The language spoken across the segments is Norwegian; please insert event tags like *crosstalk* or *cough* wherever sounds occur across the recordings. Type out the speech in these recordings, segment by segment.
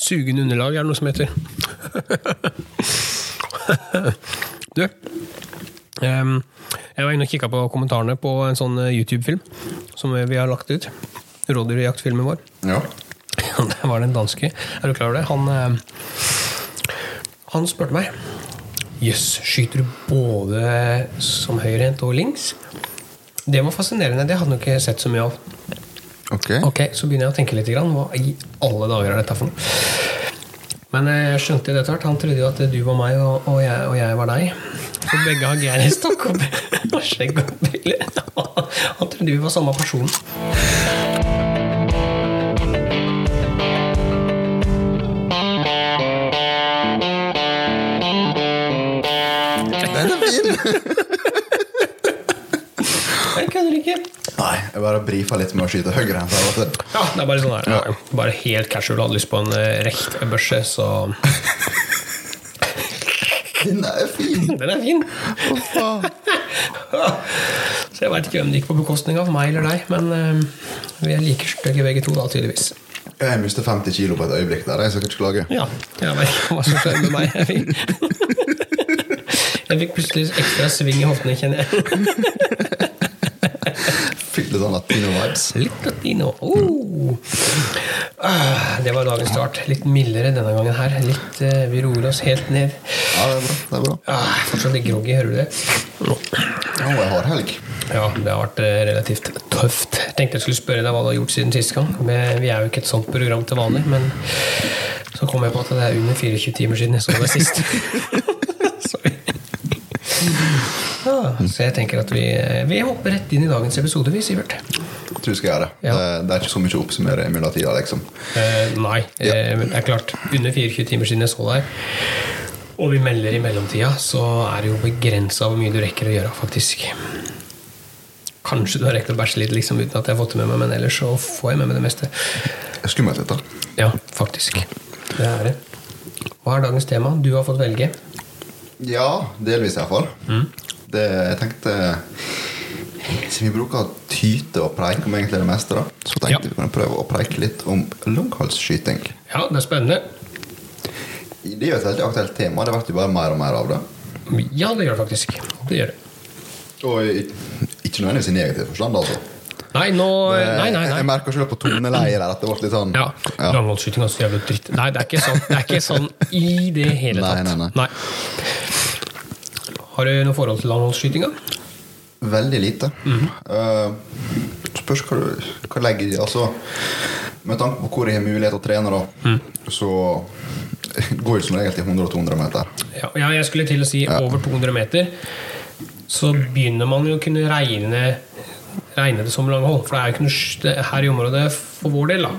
Sugende underlag er det noe som heter. du, ehm, jeg var inne og kikka på kommentarene på en sånn eh, YouTube-film som vi har lagt ut. Rådyrjaktfilmen vår. Ja. *laughs* Der var det en danske. Er du klar over det? Han, eh, han spurte meg Jøss, skyter du både som høyrehendt og links? Det var fascinerende. Det hadde han ikke sett så mye av. Ok. Ok, Så begynner jeg å tenke litt. Grann. Hva i alle dager er dette for noe? Men jeg skjønte det etter hvert. Han trodde jo at du var meg, og, og, jeg, og jeg var deg. For begge har geirstokk og, *laughs* og skjegg og briller. *laughs* Han trodde vi var samme person. Den er fin! *laughs* Jeg kødder ikke. Nei, jeg bare brifa litt med å skyte her. Ja, det er bare sånn her. Ja. Bare helt casual. Hadde lyst på en rekt børse, så Den er fin! *laughs* Den er fin! *laughs* Så jeg veit ikke hvem det gikk på bekostning av, meg eller deg, men eh, vi er like stygge begge to, da, tydeligvis. Jeg mistet 50 kilo på et øyeblikk der. Jeg skal ikke klage. Ja, jeg vet ikke hva som skjedde med meg. Jeg fikk, *laughs* jeg fikk plutselig ekstra sving i hoftene, kjenner jeg. *laughs* Fikk litt sånn latino-vibes. Litt latino. Oh. Ah, det var dagens start. Litt mildere denne gangen her. Litt, eh, vi roer oss helt ned. Ja, det er bra. det er bra. Ah, fortsatt litt groggy, hører du det? Ja, jeg har helg. Ja, det har vært eh, relativt tøft. Jeg tenkte jeg skulle spørre deg hva du har gjort siden sist gang. Vi er jo ikke et sånt program til vanlig, men så kom jeg på at det er under 24 timer siden jeg så deg sist. *laughs* Så jeg tenker at vi, vi hopper rett inn i dagens episode, vi, Sivert. Jeg tror jeg skal gjøre det. Ja. det. Er ikke så mye å oppsummere i mellomtida, liksom. Eh, nei, eh, det er klart. Under 24 timer siden jeg så deg, og vi melder i mellomtida, så er det jo begrensa hvor mye du rekker å gjøre, faktisk. Kanskje du har rekt å bæsje litt liksom, uten at jeg har fått det med meg, men ellers så får jeg med meg det meste. Skummelt, dette. Ja, faktisk. Det er det. Hva er dagens tema? Du har fått velge. Ja, delvis iallfall. Mm. Det jeg tenkte Siden vi bruker tyte og preik om egentlig det meste, da, så tenkte Ja. vi kunne prøve å preike litt om langhalsskyting. Ja, det er spennende. Det er jo et veldig aktuelt tema. Det blir jo bare mer og mer av det. Ja, det gjør det faktisk. Det gjør det. Og ikke nødvendigvis i negativ forstand, altså. Nei, nå nei, Nei, nei, Jeg merker selv på toneleiet der at det ble litt sånn Ja, Ja. Langholdsskyting er så jævlig dritt. Nei, det er ikke sånn, det er ikke sånn i det hele tatt. Nei, nei, nei, nei. Har du noe forhold til landholdsskytinga? Veldig lite. Mm -hmm. uh, spørs hva du hva legger i Altså, med tanke på hvor jeg har mulighet til å trene, da, mm. så går det som regel til 100-200 meter. Ja, ja, jeg skulle til å si over 200 meter. Så begynner man jo å kunne regne, regne det som langhold. For det er jo ikke noe her i området for vår del, da.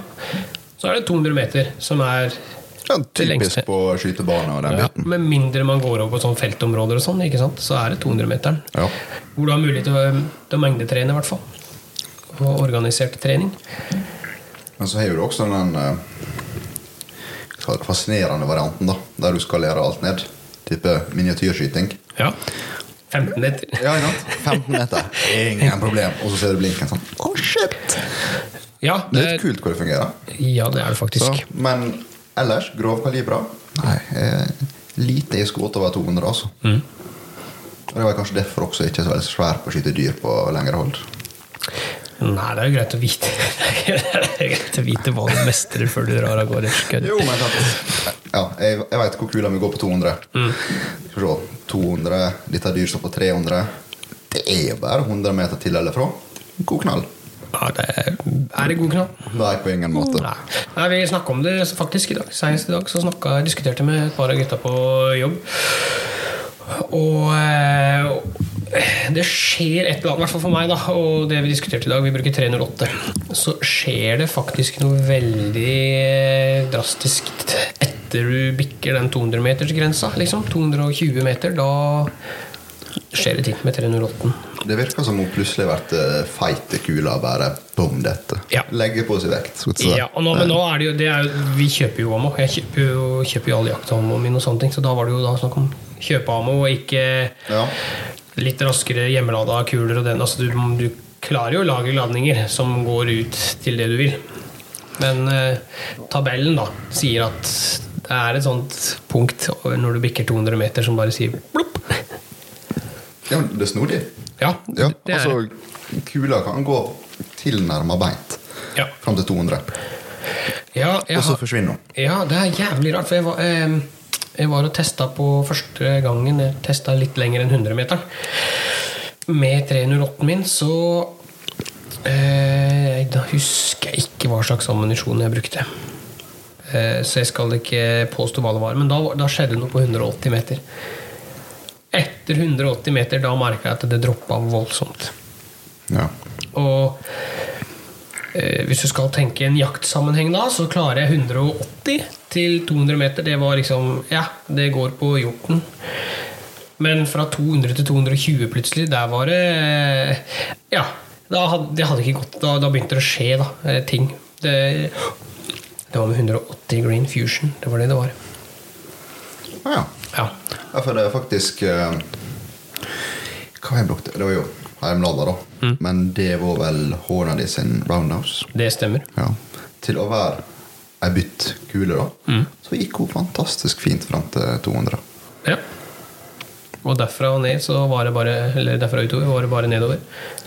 Så er det 200 meter som er Det lengste. typisk på skytebane og den ja, biten. Med mindre man går over på sånn feltområder og sånn, ikke sant? så er det 200-meteren. Ja. Hvor du har mulighet til å, til å mengdetrene, i hvert fall. Og organisert trening. Men så har du også den eh, er det, fascinerende varianten, da der du skalerer alt ned. Type miniatyrskyting. Ja. 15 meter. Ja, ikke sant? 15 meter. Ingen *laughs* problem. Og så ser du blinken sånn. Å, shit! Ja, Det er litt kult hvor det fungerer. ja, det er det Så, faktisk. men ellers, grovkalibra Nei, eh, lite i skudd over 200, altså. Mm. Og Det var kanskje derfor også ikke så veldig svær på å skyte dyr på lengre hold. Nei, det er jo greit å vite *laughs* Det er greit å vite hva du mestrer før du drar av gårde. Jo, men. Ja, jeg, jeg veit hvor kula mi går på 200. Mm. Skal vi se, 200, Dette dyr står på 300. Det er jo bare 100 meter til eller fra. God knall. Ja, det er, er det god knall? Nei, på ingen måte. Nei. Nei, vi snakka om det faktisk i dag. Senest i dag så snakket, jeg diskuterte med et par av gutta på jobb. Og eh, det skjer et eller annet, i hvert fall for meg, da, og det vi diskuterte i dag, vi bruker 308, så skjer det faktisk noe veldig eh, drastisk etter du bikker den 200-metersgrensa. Liksom. 220 meter, da skjer det ting med 308. Det virker som hun plutselig har vært eh, feit i kula og bare bom dette. Ja. Legger på seg vekt. Ja, nå, men nå er det jo, det er jo Vi kjøper jo ammo. Jeg kjøper jo, kjøper jo alle jaktammoen min, og sånne ting, så da var det jo da snakk om kjøpe ammo, og ikke Ja. litt raskere hjemmelada kuler og den. Altså, du, du klarer jo å lage ladninger som går ut til det du vil. Men eh, tabellen da sier at det er et sånt punkt når du bikker 200 meter som bare sier blopp. Ja, men det er snodig. Ja, Ja, det er altså, kula kan gå tilnærma beint Ja. fram til 200, ja, og så forsvinner hun. Ja, det er jævlig rart. For jeg var, eh, jeg var og testa på første gangen. Jeg testa litt lenger enn 100-meteren. Med 308-en min, så eh, Da husker jeg ikke hva slags ammunisjon jeg brukte. Eh, så jeg skal ikke påstå hva det var. Men da, da skjedde noe på 180 meter. Etter 180 meter da merka jeg at det droppa voldsomt. Ja. Og eh, hvis du skal tenke en jaktsammenheng da, så klarer jeg 180 til 200 meter. Det var liksom Ja, det går på hjorten. Men fra 200 til 220 plutselig, der var det eh, Ja. Da hadde, det hadde ikke gått. Da, da begynte det å skje da, eh, ting. Det, det var med 180 Green Fusion. Det var det det var. Ja. Ja. ja, for det er faktisk uh, Hva har jeg brukt? Det var jo heimlada, da. Mm. Men det var vel Hornady sin Roundhouse. Det stemmer. Ja. Til å være ei bytt kule, da, Mm. så gikk hun fantastisk fint fram til 200. Ja. Og derfra og ned så var det bare Eller derfra utover var det bare nedover.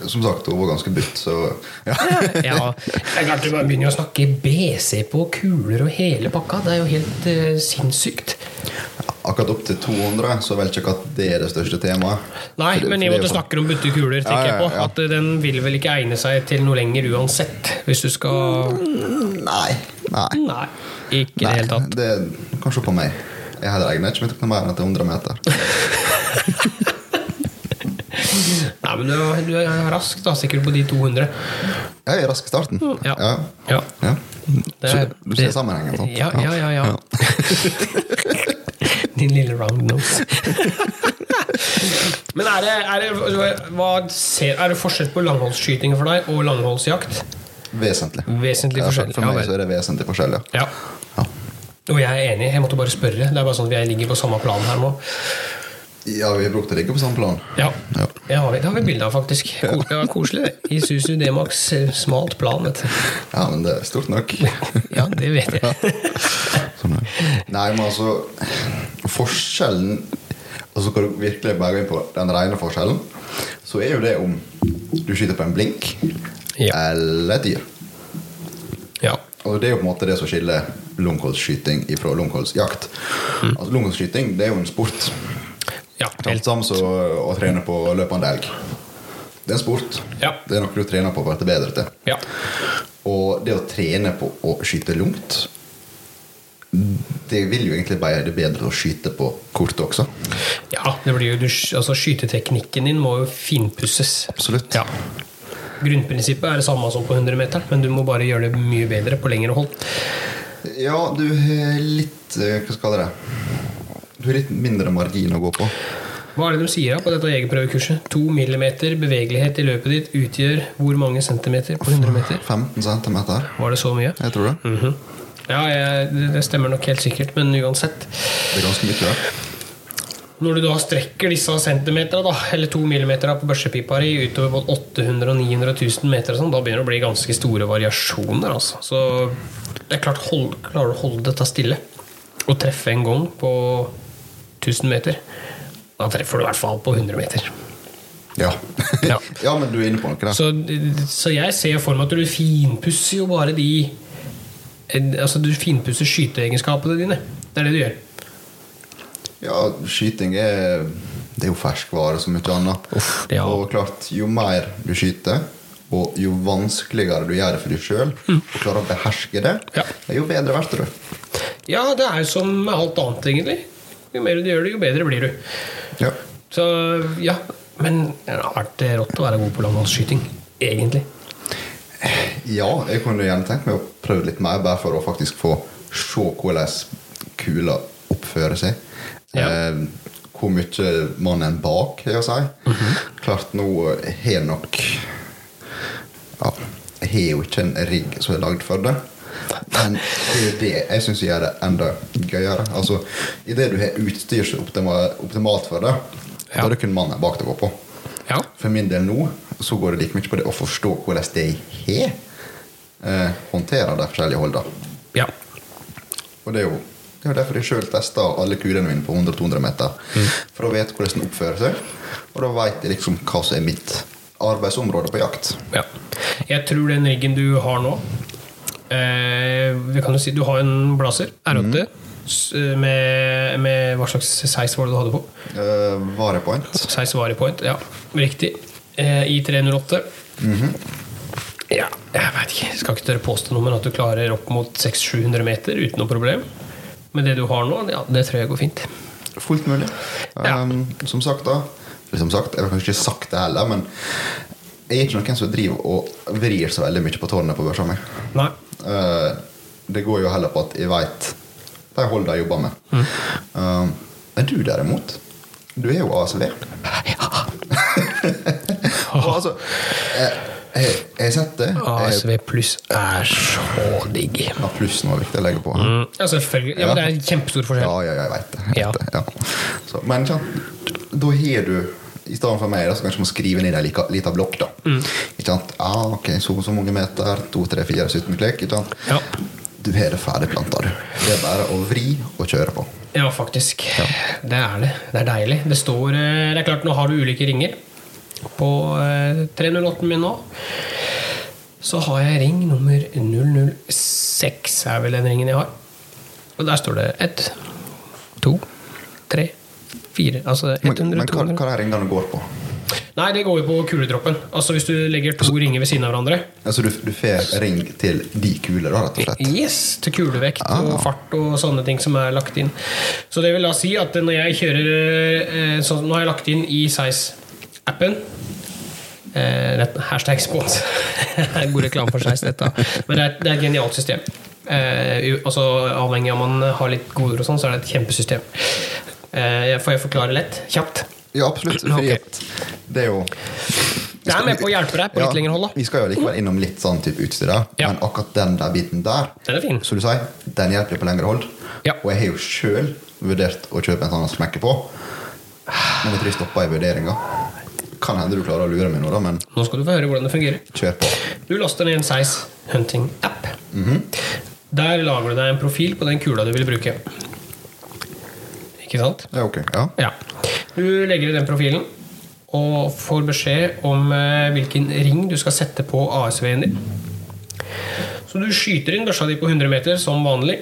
Som sagt, hun var ganske bytt, så ja. Ja, *laughs* det er klart du bare begynner å snakke BC på kuler og hele pakka. Det er jo helt uh, sinnssykt. Akkurat opp til 200 så vel ikke at det er det største temaet. Nei, For men i og med at du er snakker om buttekuler, tenker Ja, ja, jeg på at den vil vel ikke egne seg til noe lenger uansett. Hvis du skal Nei. Nei. Nei, ikke i det hele tatt. Det er kanskje på meg. Jeg hadde regnet ikke med noe mer enn til 100 meter. Nei, men du, du er rask, da. Sikkert på de 200. Jeg er rask i starten. Ja. ja. Ja. ja. Det Så er- du ser sammenhengen, sant? Ja, ja, ja. ja. *laughs* Din lille round nose. *laughs* Men er det, er, det, hva ser, er det forskjell på langholdsskyting for deg og langholdsjakt? Vesentlig. Vesentlig forskjell. for, meg så er det vesentlig forskjell, ja. Ja. ja. Og jeg er enig, jeg måtte bare spørre. Det er bare sånn at vi ligger på samme plan her nå. Ja, vi brukte å ligge på samme plan. Ja, Ja. Det har vi, det har vi bilde av, faktisk. Det var koselig. i Isuzu D-Max eh, smalt plan. Vet du. Ja, men det er stort nok. Ja, det vet jeg. Sånn. Nei, men altså Forskjellen Altså Skal du virkelig bare gå inn på den rene forskjellen, så er jo det om du skyter på en blink Ja. eller et dyr. Ja. Og Det er jo på en måte det som skiller longholdsskyting fra longholdsjakt. Mm. Altså, det er jo en sport. Ja, Helt sammen så som å trene på løpende elg. Det er en sport. Ja. Det er noe du trener på for å bli bedre til. Ja. Og det å trene på å skyte langt Det vil jo egentlig bare gjøre det bedre å skyte på kortet også. ja det blir jo, du, altså Skyteteknikken din må jo finpusses. Absolutt. Ja. Grunnprinsippet er det samme som på 100-meteren, men du må bare gjøre det mye bedre på lengre hold. Ja, du har litt eh, Hva skal det? Har litt mindre margin å gå på. Hva er det de sier på dette jegerprøvekurset? To millimeter bevegelighet i løpet ditt utgjør hvor mange centimeter på 100 meter? 15 centimeter. Var det så mye? Jeg tror det. Mhm. Ja, jeg, det- stemmer nok helt sikkert, men uansett. Det er ganske mye. det. Når du da strekker disse centimeterne, eller to millimeter på børsepipa di utover både 800 og 900 000 meter, sånn, da begynner det å bli ganske store variasjoner. Altså. Så det er klart, hold, klarer du å holde dette stille og treffe en gang på 1000 meter, da treffer du i hvert fall på 100 meter. Ja. *laughs* Ja. ja, men du er inne på noe der. Så, så jeg ser for meg at du finpusser jo bare de Altså du finpusser skyteegenskapene dine. Det er det du gjør. Ja, skyting er Det er jo ferskvare som mye annet. Uff, ja. Og klart, jo mer du skyter, og jo vanskeligere du gjør det for deg sjøl, og klarer å beherske det, Ja. jo bedre blir du. Ja, det er jo som med alt annet, egentlig. Jo mer du gjør det, jo bedre blir du. Ja. Så ja, men det har vært rått å være god på langholdsskyting. Egentlig. ja, jeg kunne gjerne tenkt meg å prøve litt mer, bare for å faktisk få se hvordan kula oppfører seg. Ja. Eh, hvor mye mannen bak har å si. Mhm. Klart, nå har nok Ja, har jo ikke en rigg som er lagd for det. Men det det jeg syns gjør det enda gøyere. Altså, Idet du har utstyr som er optimalt for det, Ja. da er det kun mannen bak det å gå på. Ja. For min del nå så går det like mye på det å forstå hvordan de har. eh, håndterer de forskjellige holdene. Ja. Og det er jo det er derfor jeg sjøl testa alle kulene mine på 100-200 meter. For å vite hvordan den oppfører seg. Og da veit jeg liksom hva som er mitt arbeidsområde på jakt. ja. Jeg tror den riggen du har nå eh, Vi kan jo si Du har en blazer, R8, mm. med, med Hva slags size var det du hadde på? Eh, Varepoint. Size varepoint, ja. Riktig. Eh, I 308. Ja, jeg veit ikke. Skal ikke dere påstå noe, men at du klarer opp mot 600-700 meter uten noe problem. Men det du har nå, ja, det tror jeg går fint. Fullt mulig. Ja. Um, som sagt, da Som sagt, Jeg har kanskje ikke sagt det heller, men jeg er ikke noen som driver og vrir så veldig mye på tårnet på børsa mi. Uh, det går jo heller på at jeg veit de holder jeg jobber med. Mm. men du derimot, du er jo ASV. *laughs* Ja. altså, jeg, har sett det. ASV pluss er så digg. ja, plussen var viktig å legge på. Mm, ja, selvfølgelig. Ja, men det er en kjempestor forskjell. Ja, ja, jeg veit det. Jeg Ja. vet det ja. Så, men da har du i stedet for meg, da, så kanskje må skrive ned ei lita blokk. da Mm. Ikke sant? Ja, ok, Så så mange meter, 2, 3, 4, 17 klikk. Ikke sant? Ja. Du har det ferdig planta, du. Det er bare å vri og kjøre på. Ja, faktisk. Det er det. Det er deilig. Det står eh, Det er klart, nå har du ulike ringer. På eh, 308 min nå så har jeg ring nummer 006, er vel den ringen jeg har. Og der står det ett, to, tre, fire. Altså Men, 100, men hva, hva er ringene går på? Nei, det går jo på kuledroppen. Altså Hvis du legger to ringer ved siden av hverandre. Altså Du, du får ring til de kuler, da, rett og slett? Yes, til kulevekt Ah. og fart og sånne ting som er lagt inn. Så det vil da si at når jeg kjører sånn, Nå har jeg lagt inn i Size-appen eh, Hashtag spons. *laughs* God reklame for Size, dette. Men det er, det er et genialt system. Eh, altså Avhengig av om man har litt goder, og sånn, så er det et kjempesystem. Eh, får jeg forklare lett? Kjapt? Ja, absolutt. *clears throat* Fordi Ok. det er jo Det er med på å hjelpe deg på litt lengre hold. da Vi skal jo likevel innom litt sånn type utstyr. Ja. men akkurat den der biten der, Den er fin. Så du sier, den hjelper på lengre hold. Ja. Og jeg har jo sjøl vurdert å kjøpe en sånn å smekke på, men jeg tror jeg stoppa i vurderinga. Kan hende du klarer å lure meg nå, da, men Nå skal du få høre hvordan det fungerer. kjør på. Du laster ned en Size Hunting-app. Der lager du deg en profil på den kula du vil bruke. Ikke sant? Ja, ok. Ja. Ja. Du legger i den profilen og får beskjed om eh, hvilken ring du skal sette på ASV-en din. Så du skyter inn børsa di på 100 meter som vanlig,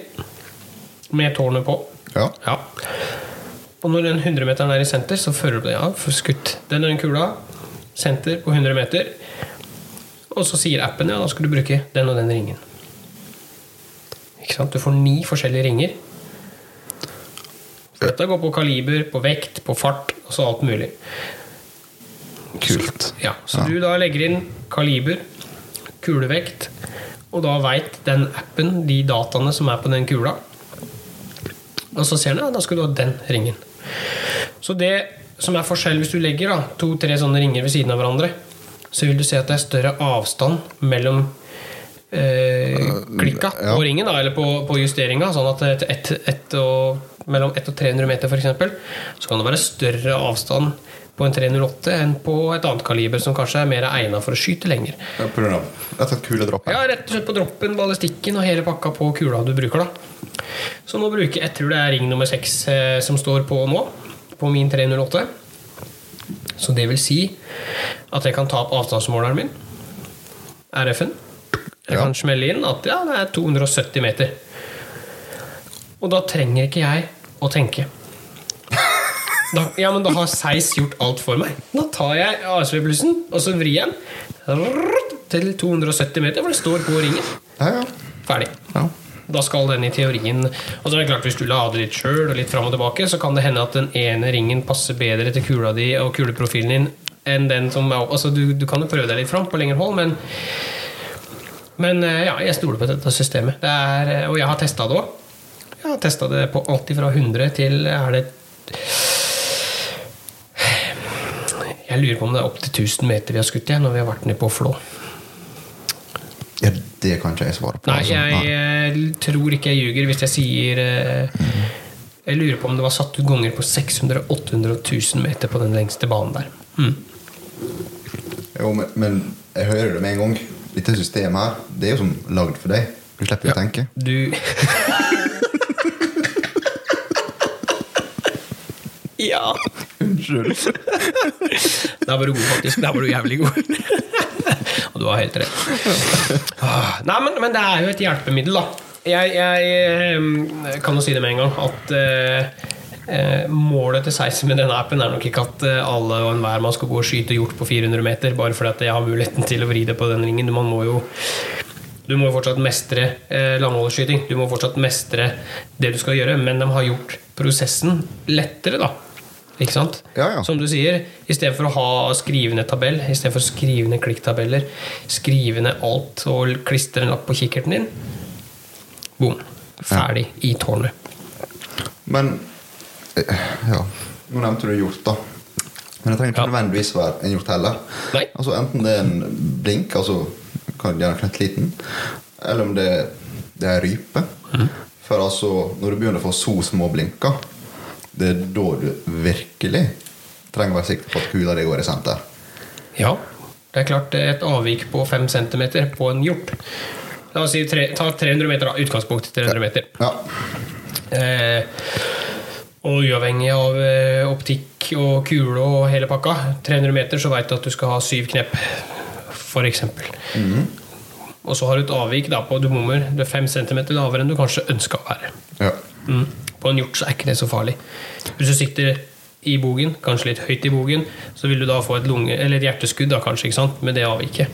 med tårnet på. ja. Ja. Og når den 100-meteren er i senter, så fører du deg av for skutt. Den er den kula. Senter på 100 meter. Og så sier appen ja, da skal du bruke den og den ringen. Ikke sant? Du får ni forskjellige ringer. Så dette går på kaliber, på vekt, på fart, altså alt mulig. Kult. Ja, så du da legger inn kaliber, kulevekt, og da veit den appen de dataene som er på den kula. Og så ser den ja, da skal du ha den ringen. Så det som er forskjell hvis du legger da, to-tre sånne ringer ved siden av hverandre, så vil du se at det er større avstand mellom eh, klikka ja. på ringen, da, eller på, på justeringa. Sånn at et, et, et og, mellom 1 og 300 meter, f.eks., så kan det være større avstand på en 308 enn på et annet kaliber som kanskje er mer egna for å skyte lenger. Ja, På grunn av rett og kuledroppen. Ja, rett og slett på droppen, ballistikken og hele pakka på kula du bruker. da. Så nå bruker jeg tror det er ring nummer 6 eh, som står på nå, på min 308. Så det vil si at jeg kan ta opp avstandsmåleren min, RF-en. Jeg Ja. kan smelle inn at ja, det er 270 meter. Og da trenger ikke jeg å tenke. Da, ja, men da har Seis gjort alt for meg. Da tar jeg ASV-blussen, og så vrir jeg den til 270 meter, for det står på ringen. Ja, ja. Ferdig. ja. Da skal den i teorien Og så er det klart Hvis du lader litt sjøl og litt fram og tilbake, så kan det hende at den ene ringen passer bedre til kula di og kuleprofilen din enn den som Altså, du, du kan jo prøve deg litt fram på lengre hold, men Men eh, ja, jeg stoler på dette systemet. Det er, eh, og jeg har testa det òg. Jeg har testa det på alt fra 100 til er det Jeg lurer på om det er opptil 1000 meter vi har skutt igjen når vi har vært nede på Flå. ja det kan ikke jeg svare på. Nei, jeg, jeg eh, tror ikke jeg ljuger hvis jeg sier Jeg lurer på om det var satt ut ganger på 600 800 1000 meter på den lengste banen der. Mm. Jo, men, men jeg hører det med en gang. Dette systemet her, det er jo som lagd for deg. Du slipper jo å tenke. Du *laughs* Ja. Unnskyld. *laughs* Der var du god, faktisk. Der var du jævlig god. *laughs* Og du har helt rett. Ah, Nei, men, men det er jo et hjelpemiddel, da. Jeg, jeg eh, kan jo si det med en gang at eh, eh, målet til Seis med denne appen er nok ikke at eh, alle og enhver man skal gå og skyte hjort på 400 meter bare fordi at jeg har muligheten til å vri det på den ringen. Man må jo du må fortsatt mestre eh, langholdsskyting. Du må fortsatt mestre det du skal gjøre, men de har gjort prosessen lettere, da. Ikke sant? Ja, ja. Som du sier, i stedet for å ha skrivende tabell, i stedet for å klikktabeller, skrivende alt og klistre en lapp på kikkerten din Boom. Ferdig i tårnet. Men Ja, nå nevnte du hjort, da. Men det trenger ikke Ja. nødvendigvis være en hjort heller. Nei. Altså Enten det er en blink, altså kan gjerne knøttliten, eller om det, det er rype. Mm. For altså, når du begynner å få så små blinker, det er da du virkelig trenger å være sikker på at kula di går i senter. Ja, det er klart et avvik på 5 cm på en hjort. La oss si tre, ta 300 meter, da. Utgangspunkt 300 meter. Ja. Eh, og uavhengig av eh, optikk og kule og hele pakka, 300 meter, så veit du at du skal ha syv knep, f.eks. Og så har du et avvik da, på du bommer. Du er fem centimeter lavere enn du kanskje ønska å være. ja. Mm. På en hjort så er ikke det så farlig. Hvis du sikter i bogen, kanskje litt høyt i bogen, så vil du da få et, lunge, eller et hjerteskudd da, kanskje, ikke sant? med det avviket.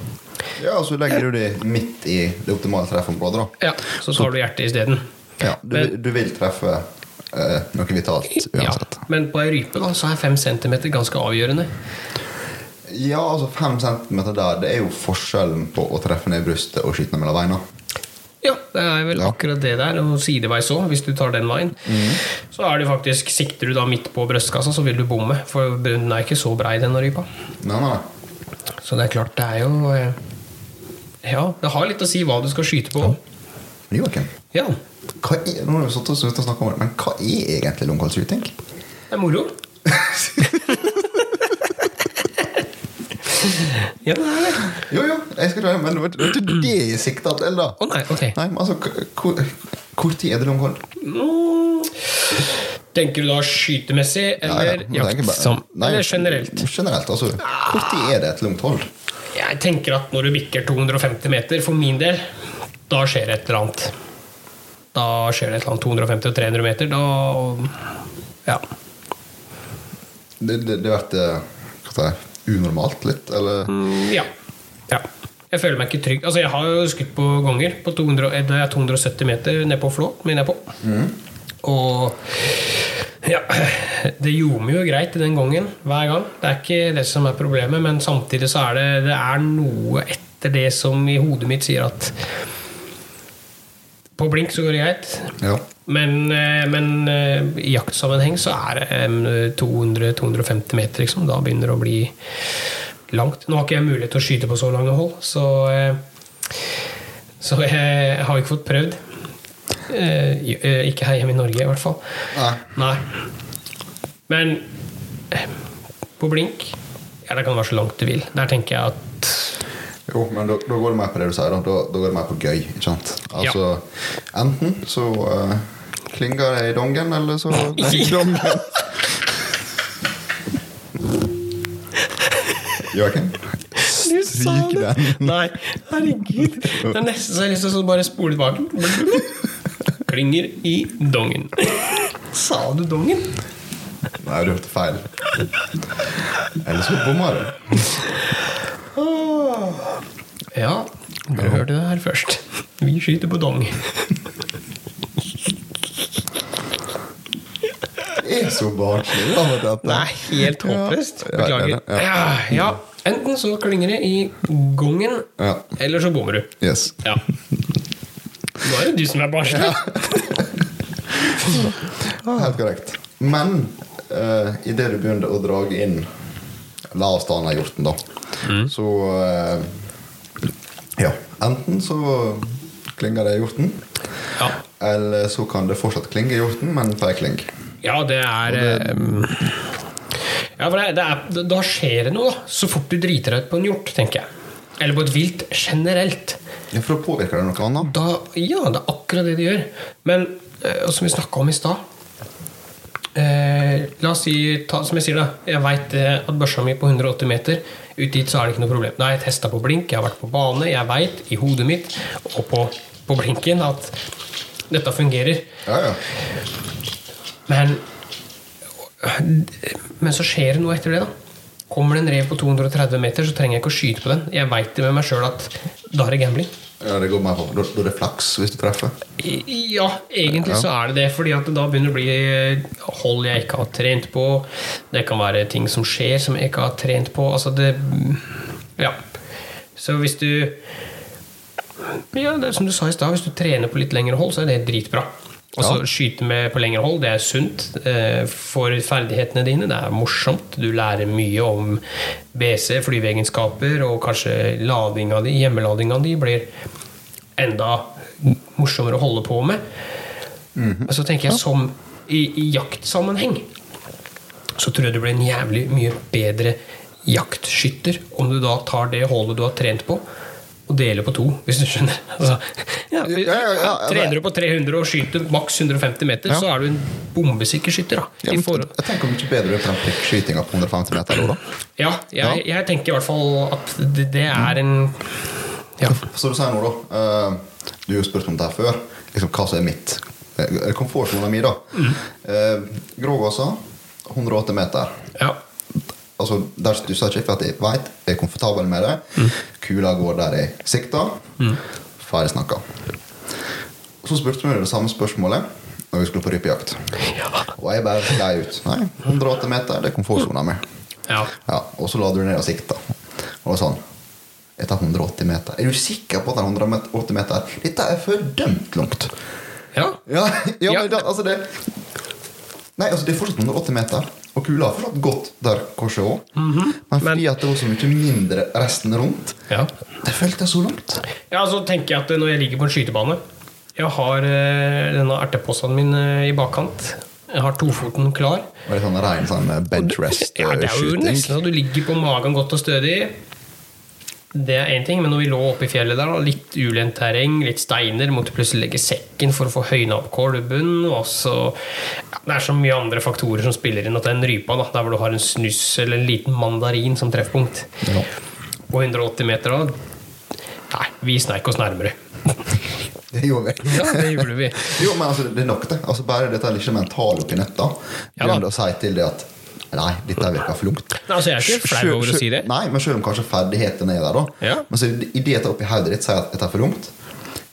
Ja, og så legger du det midt i det optimale treffområdet, da. Ja, Så tar du hjertet isteden. Ja, du, Men- du vil treffe eh, noe vitalt Ja, uansett. men på ei rype da, så er 5 cm ganske avgjørende. Ja, altså fem centimeter der, det er jo forskjellen på å treffe ned i brystet og skyte ned mellom beina. Ja, det er vel Ja. akkurat det der. Og sideveis òg, hvis du tar den veien. Så er det faktisk Sikter du da midt på brystkassa, så vil du bomme. For den er ikke så brei, denne rypa. Nei, nei. Så det er klart, det er jo eh, Ja, det har litt å si hva du skal skyte på. Men Joakim, Ja, hva er, nå har vi satt oss ut og snakket om det, men hva er egentlig longholdskyting? det er moro. *laughs* ja, det er det. Jo, jo, jeg skal klare men det var det jeg sikta til, da. Å nei, ok. Nei, men altså, hvor, hvor tid er det longhold? Mm. Tenker du da skytemessig, eller Ja, ja, bare-? Nei, Eller generelt? Generelt, altså. Hvor tid er det et langt hold? Jeg tenker at når du bikker 250 meter, for min del, da skjer det et eller annet. Da skjer det et eller annet 250-300 meter. Da Ja. Det, det, det vært eh, unormalt litt, eller? Mm, ja. ja. Jeg føler meg ikke trygg. Altså, jeg har jo skutt på ganger på 200, det er 270 meter ned på Flå, mener jeg på. Og ja, det ljomer jo greit den gangen hver gang. Det er ikke det som er problemet, men samtidig så er det, det er noe etter det som i hodet mitt sier at på blink så går det greit. Ja. Men, eh, men eh, i jaktsammenheng så er det eh, 200-250 meter, liksom. Da begynner det å bli langt. Nå har ikke jeg mulighet til å skyte på så lange hold, så, eh, så jeg har ikke fått prøvd. Eh, eh, Ikke her hjemme i Norge, i hvert fall. Nei. Nei. Men eh, på blink Ja, det kan være så langt du vil. Der tenker jeg at Jo, men da, da går det mer på det du sier. Da, da, da går det mer på gøy. ikke sant? Altså, Enten så uh, klinger det i dongen, eller så Nei, i *laughs* dongen. Joakim? Du sa Stryk det! den. Nei, herregud. Det er nesten så jeg har lyst til å bare spole tilbake. Klinger i dongen. Sa du dongen? Nei, du hørte feil. Eller så bomma du. Ja, du hørte det her først. Vi skyter på dong. Det er så barnslig. er helt håpløst. Beklager. ja, ja. Ja, ja. Enten så klinger det i gongen, eller så bommer du. Yes. Ja. Nå er det du som er barnslig. Helt korrekt. Men uh, idet du begynner å dra inn La oss ta den hjorten, da. Så eh, Ja. Enten så klinger det i hjorten, Ja. eller så kan det fortsatt klinge i hjorten, men feil kling. Ja, det er eh, Ja, for det, det er, Da skjer det noe, da. Så fort du driter deg ut på en hjort, tenker jeg. eller på et vilt generelt, Ja, For da påvirker det noe annet. da Ja, det er akkurat det det gjør. Men eh, som vi snakka om i stad eh, La oss si, ta, som jeg sier, da. Jeg veit at børsa mi på 180 meter ut dit så er det ikke noe problem. Nå har jeg testa på blink, jeg har vært på bane, jeg veit i hodet mitt og på, på blinken at dette fungerer. Ja, ja. Men Men så skjer det noe etter det, da. Kommer det en rev på 230 meter, så trenger jeg ikke å skyte på den. Jeg veit det med meg sjøl at da er det gambling. Ja det går mer på Da er det flaks hvis du treffer. Ja, egentlig så er det det, fordi at da begynner det å bli hold jeg ikke har trent på. Det kan være ting som skjer som jeg ikke har trent på. Altså det Ja. Så hvis du Ja, det er som du sa i stad, hvis du trener på litt lengre hold, så er det dritbra. Altså Ja. Skyte med på lengre hold, det er sunt eh, for ferdighetene dine. Det er morsomt. Du lærer mye om BC, flyveegenskaper, og kanskje ladinga di, hjemmeladinga di blir enda morsommere å holde på med. Og så tenker jeg som i, i jaktsammenheng så tror jeg du blir en jævlig mye bedre jaktskytter om du da tar det holdet du har trent på, og deler på to, hvis du skjønner. Altså, ja, Ja, ja, trener du på 300 og skyter maks 150 meter, så er du en bombesikker skytter. Da, jeg tenker mye bedre på den prikkskytinga på 150 meter. Da, ja, jeg, jeg tenker i hvert fall at det, det er en Ja. Så du sier nå, da eh, Du har jo spurt om det her før. Liksom, hva som er mitt eh, komfortsona mi, da. Uh, Grågåsa, 108 meter. ja. Altså, Der stusser ikke, for at jeg vet jeg er komfortabel med det. Kula går der jeg sikter. Ferdig snakka. Så spurte vi det samme spørsmålet når vi skulle på rypejakt. Ja. Og jeg bare sklei ut. Nei, 180 meter, det er komfortsona mi. ja. Ja, og så la du ned og sikta. Og sånn Jeg tar 180 meter. Er du sikker på at det er 180 meter? Dette er fordømt langt. ja. Ja, ja, *laughs* Ja. men da, altså det Nei, altså det er fortsatt 180 meter. Og kula har fortsatt gått der korset òg. Men fordi at det var så mye mindre resten rundt, ja. det føltes så langt. Ja, så tenker jeg at når jeg ligger på en skytebane Jeg har eh, denne erteposen min eh, i bakkant. Jeg har tofoten klar. Og det er sånn rein sånn bench Ja, det er jo nesten så du ligger på magen godt og stødig. Det er én ting, men når vi lå oppe i fjellet der, litt ulendt terreng, litt steiner, måtte plutselig legge sekken for å få høyna opp kolben. Og så, ja, det er så mye andre faktorer som spiller inn. At den rypa, da, der hvor du har en snus eller en liten mandarin som treffpunkt Ja. på 180 meter da, Nei, vi sneik oss nærmere. *laughs* Det gjorde vi. Ja, det gjorde vi. Jo, men altså, det er nok, det. Altså, bare dette er ikke mentale oppi nettet. Ja da. Å si til det at Nei, dette virker for lungt. Altså, jeg er ikke flau over å si det. Nei, men selv om kanskje ferdigheten er der, da. Ja. Men så i det oppi hodet ditt sier at dette er for lungt,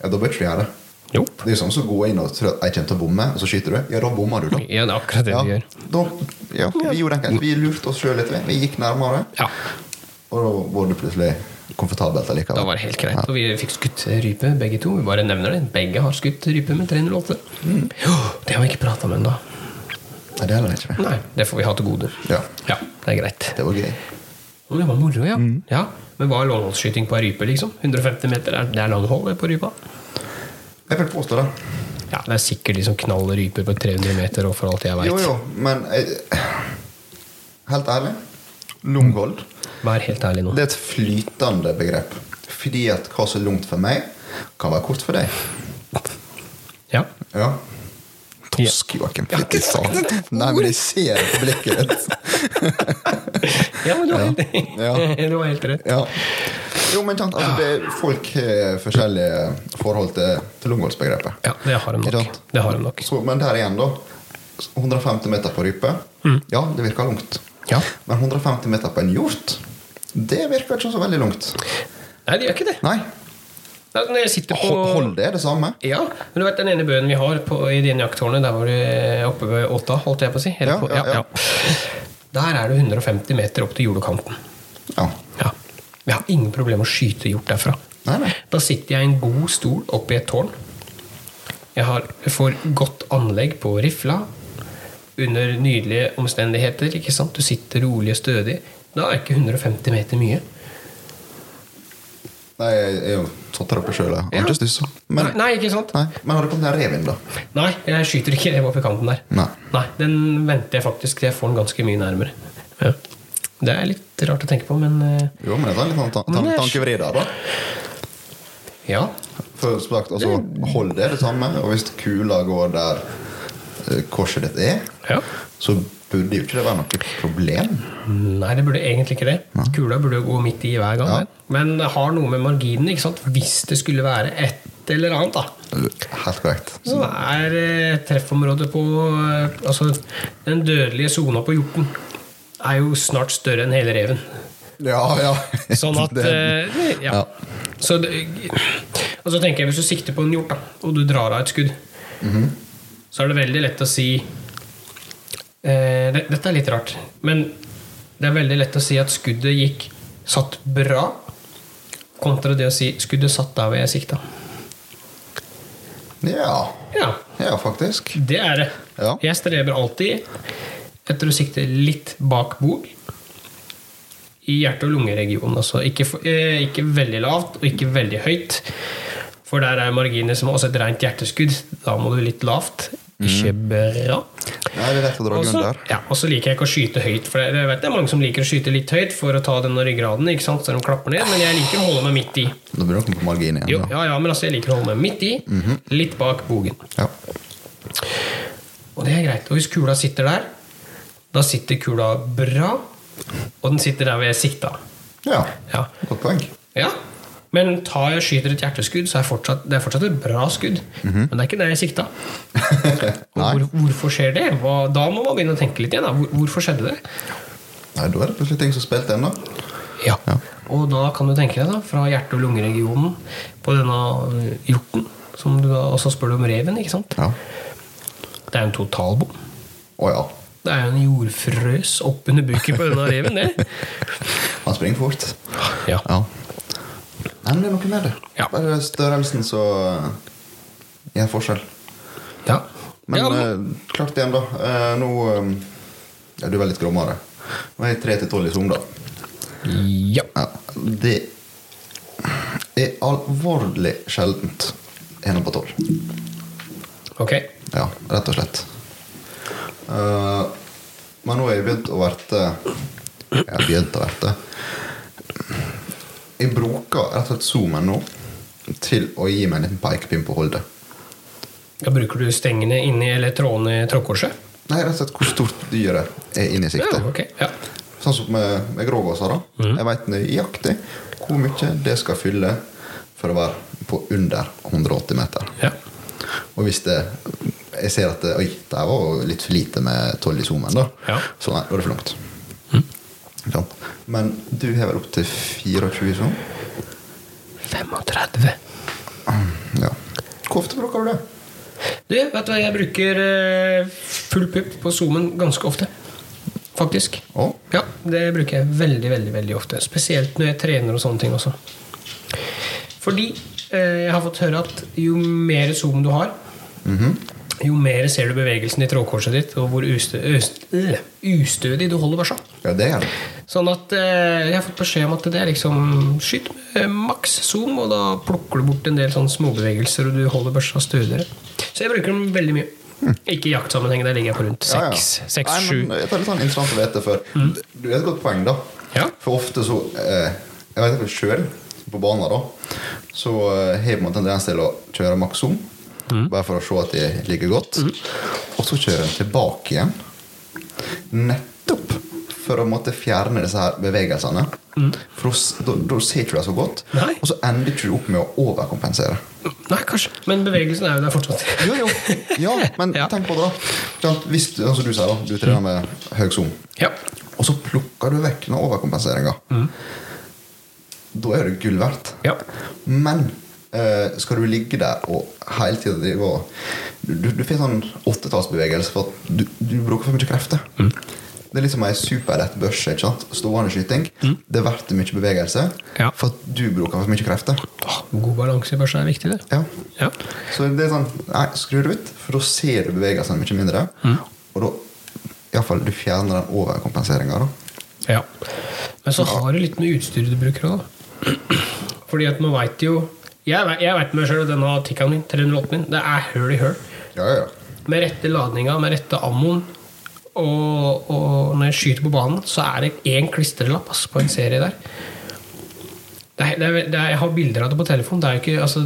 ja, da bør ikke du gjøre det. Jo. Det er jo sånn som å gå inn og tro at jeg kommer til å bomme, og så skyter du. Ja, da bommer du, da. Ja, det er akkurat det Ja, vi gjør. da, ja, vi gjorde enkelt. Vi lurte oss sjøl litt. vi. Gikk nærmere, Ja, og da var det plutselig komfortabelt allikevel. Da var det helt greit. Og vi fikk skutt rype, begge to. Vi bare nevner det. Begge har skutt rype med 308. Jo, det har vi ikke prata om ennå. Nei, det er heller ikke. Nei, det får vi ha til gode. Ja, Ja, det er greit. det var gøy. Men det var moro, ja. ja. Men hva er lånholdsskyting på ei rype, liksom? 150 meter, er- det er langhold på rypa? Jeg vil påstå det. Ja, det er sikkert de som knaller ryper på 300 meter, og for alt jeg veit. Jo, jo, men jeg, helt ærlig Lunghold Vær helt ærlig nå. det er et flytende begrep. Fordi at hva som er langt for meg, kan være kort for deg. Ja. Ja. Tosk, Joakim. Fytti satan. Nei, men jeg ser på blikket ditt. ja, men du har helt, Ja. *laughs* du har helt rett. Ja. Jo, men sant, altså, det, folk har forskjellige forhold til, til lungholdsbegrepet. Ja, det har de nok. Det har de nok. Så, men der igjen, da. 150 meter på rype. Ja, det virker langt. Ja. Men 150 meter på en hjort, det virker ikke så veldig langt. Nei, det gjør ikke det. Nei. Nei, Når jeg sitter på Hold hold det det samme? Ja, men du vet den ene bøen vi har på, i din jakttårnet, der var du oppe ved Åta, holdt jeg på å si? Ja, på, ja, ja. Der er det 150 meter opp til jordekanten. Ja. Ja. Vi har ingen problemer med å skyte hjort derfra. Nei, nei. Da sitter jeg i en god stol oppe i et tårn. Jeg, har, får godt anlegg på rifla. Under nydelige omstendigheter. ikke sant? Du sitter rolig og stødig. Da er ikke 150 meter mye. Nei, jeg jeg, satt der oppe sjøl. Har Ja. ikke stussa. Men, nei, nei, ikke sant? nei, men har du på den rev inn, da? Nei, jeg skyter ikke rev opp i kanten der. Nei. Den venter jeg faktisk til jeg får den ganske mye nærmere. Ja. Det er litt rart å tenke på, men eh, Jo, men det er litt sånn ta tan tankevri der, da. ja. For sagt, altså, hold det det samme, og hvis kula går der eh, korset ditt er, ja. så burde jo ikke det være noe problem. Nei, det burde egentlig ikke det. Kula burde jo gå midt i hver gang. Ja. Men det har noe med marginen ikke sant? Hvis det skulle være et eller annet, da. Helt korrekt. Så er eh, treffområdet på eh, Altså, den dødelige sona på hjorten er jo snart større enn hele reven. Ja, ja. Sånn at *laughs* Det- eh, ja. Så det, og så tenker jeg Hvis du sikter på en hjort, da, og du drar av et skudd, Mhm. så er det veldig lett å si det, Dette er litt rart, men det er veldig lett å si at skuddet gikk satt bra, kontra det å si skuddet satt der hvor jeg sikta. Ja. Ja, ja, faktisk. det er det. Ja. Jeg streber alltid etter å sikte litt bak bord. I hjerte- og lungeregionen. Altså ikke, eh, ikke veldig lavt og ikke veldig høyt. For der er marginer som også et rent hjerteskudd. Da må du litt lavt. Ikke bra. Og så ja, liker jeg ikke å skyte høyt. For jeg vet det er mange som liker å skyte litt høyt for å ta denne ryggraden, ikke sant? så de klapper ned. Men jeg liker å holde meg midt i. Da blir det på marginen igjen. Jo, ja, ja, men altså, jeg liker å holde meg midt i. Litt bak bogen. Ja. Og det er greit. Og hvis kula sitter der, da sitter kula bra, og den sitter der hvor jeg sikta. ja. Ja. Godt poeng. ja. Men tar jeg skyter et hjerteskudd, så er fortsatt, det er fortsatt et bra skudd. Men det er ikke det jeg sikta. *laughs* Hvor, hvorfor skjer det? Hva, da må man begynne å tenke litt igjen. Hvor, hvorfor skjedde det? Nei, da er det plutselig ting som spilte ennå. Ja. Ja. Og da kan du tenke deg, da, fra hjerte- og lungeregionen på denne øh, hjorten, som du da også spør om reven, ikke sant? Ja. Det er jo en totalbom. Å ja. Det er jo en jordfrøs oppunder buken på denne reven, det. Han springer fort. Ja. Ja. Nei, men det er noe med det. Ja. Bare størrelsen så gjør forskjell. ja. Men ja, eh, klart igjen, da. Eh, nå eh, ja, Du er vel litt grommere. Nå er jeg tre til tolv i som, da. ja. Ja, det er alvorlig sjeldent en på tolv. Ok. Ja, rett og slett. Uh, men nå har jeg begynt å verte Jeg har begynt å verte Jeg bruker rett og slett zoomen nå til å gi meg en liten pekepinn på holdet. Da bruker du stengene inni eller trådene i trådkorset? Nei, rett og slett hvor stort dyret er inne i Ja, okay, ok. Ja. Sånn som med, med grågåser. da Mhm. Jeg veit nøyaktig hvor mye det skal fylle for å være på under 180 meter. ja. Og hvis det jeg ser at det, oi, det var litt for lite med 12 i zoomen, da, Ja. så nei, da er det for langt. Men du har vel opp til 24 sånn? 35. Ja. Hvor ofte bruker du det? Du, vet du hva, jeg bruker eh, full pupp på zoomen ganske ofte. Faktisk. Å? Ja, det bruker jeg veldig, veldig veldig ofte. Spesielt når jeg trener og sånne ting også. Fordi eh, jeg har fått høre at jo mer zoom du har, jo mer ser du bevegelsen i trådkorset ditt, og hvor ustø øst- øh, ustødig du holder børsa. Ja, det er det. Sånn at eh, jeg har fått beskjed om at det er liksom Skyt med maks zoom, og da plukker du bort en del sånne småbevegelser, og du holder børsa stødigere. Så jeg bruker den veldig mye. Ikke i jaktsammenheng, der ligger jeg på rundt seks, seks, sju. Det er litt sånn interessant å vite, for du er et godt poeng, da. Ja. For ofte så eh, Jeg vet ikke sjøl, på banen, da, så eh, har man tendens til å kjøre maks zoom. Bare for å se at de ligger godt. Og så kjører en tilbake igjen. Nettopp for å måtte fjerne disse her bevegelsene. For da da, ser ikke du det så godt. Nei. Og så ender ikke du opp med å overkompensere. Nei, kanskje. Men bevegelsen er jo der fortsatt. Jo, jo. Ja, men *laughs* Ja. tenk på det, da. Hvis altså du sier da, du trener med høy zoom, Ja. og så plukker du vekk den overkompenseringa. Da er det gull verdt. Ja. Men eh, skal du ligge der og hele tida drive og Du, du, får sånn åttetallsbevegelse for at du, du bruker for mye krefter. Det er liksom ei superlett børse. ikke sant? Stående skyting. Det er verdt mye bevegelse Ja. for at du bruker for mye krefter. God balanse i børsa er viktig, det. Ja. Ja. Så det er sånn Nei, skru det ut, for da ser du bevegelsene mye mindre. Og da iallfall du fjerner den overkompenseringa. ja. Men så har du litt med utstyret du bruker òg. *clears throat* Fordi at man veit jo Jeg, jeg veit meg sjøl denne Tikkaen min, 308 min, det er høl i høl. Ja, ja. Med rette ladninga, med rette ammoen Og, og når jeg skyter på banen, så er det én klistrelapp altså, på en serie der. Det er, det er, det er, jeg har bilder av det på telefon. Det er jo ikke, altså,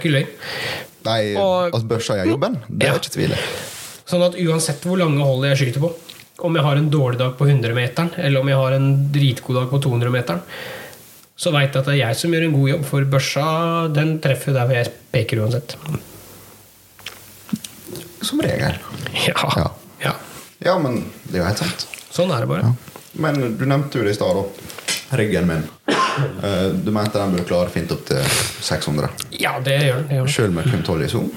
ikke løgn. Nei, Og- altså, børsa er jobben, det er Ja. ikke tvil. Sånn at uansett hvor lange hold jeg skyter på, om jeg har en dårlig dag på 100-meteren, eller om jeg har en dritgod dag på 200-meteren, så veit jeg at det er jeg som gjør en god jobb, for børsa den treffer der hvor jeg peker uansett. Som regel. Ja. Ja. ja. Ja, men det er jo helt sant. Sånn er det bare. Men du nevnte jo det i stad, da. Ryggen min. Eh, Du mente den burde klare fint opp til 600. Ja, det gjør den. Sjøl med kun 12 i zoom.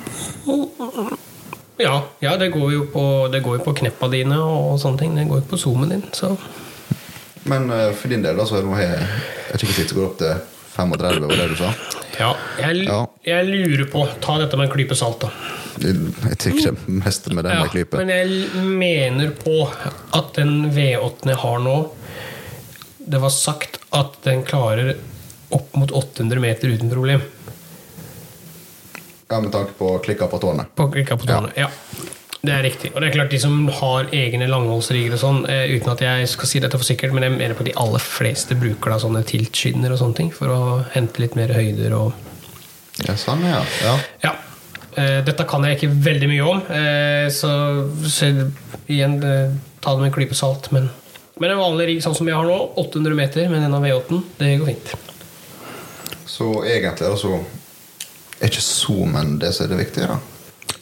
Ja, ja det, går jo på, det går jo på kneppa dine og sånne ting. Det går jo på zoomen din. Så Men eh, for din del, da, så har jeg et ikke det går opp til 35, var det du sa? ja, jeg, Ja. jeg lurer på Ta dette med en klype salt, da. Jeg jeg tror ikke det med den Ja, med klype. men jeg mener på at den V8-en jeg har nå Det var sagt at den klarer opp mot 800 meter uten problem. Ja, Med tanke på klikka på tårnet. På, klikka på tårnet. Ja. Det er riktig. Og det er klart de som har egne langholdsrigger og sånn, eh, uten at jeg skal si dette for sikkert, men jeg mener på de aller fleste bruker da sånne tiltskinner og sånne ting for å hente litt mer høyder og Ja, sånn, ja. ja. Ja. Eh, dette kan jeg ikke veldig mye om, eh, så, så igjen, ta det med en klype salt. Men, men en vanlig rigg sånn som jeg har nå, 800 meter med denne V8-en, det går fint. Så egentlig altså, er det ikke zoomen det som er det viktige, da.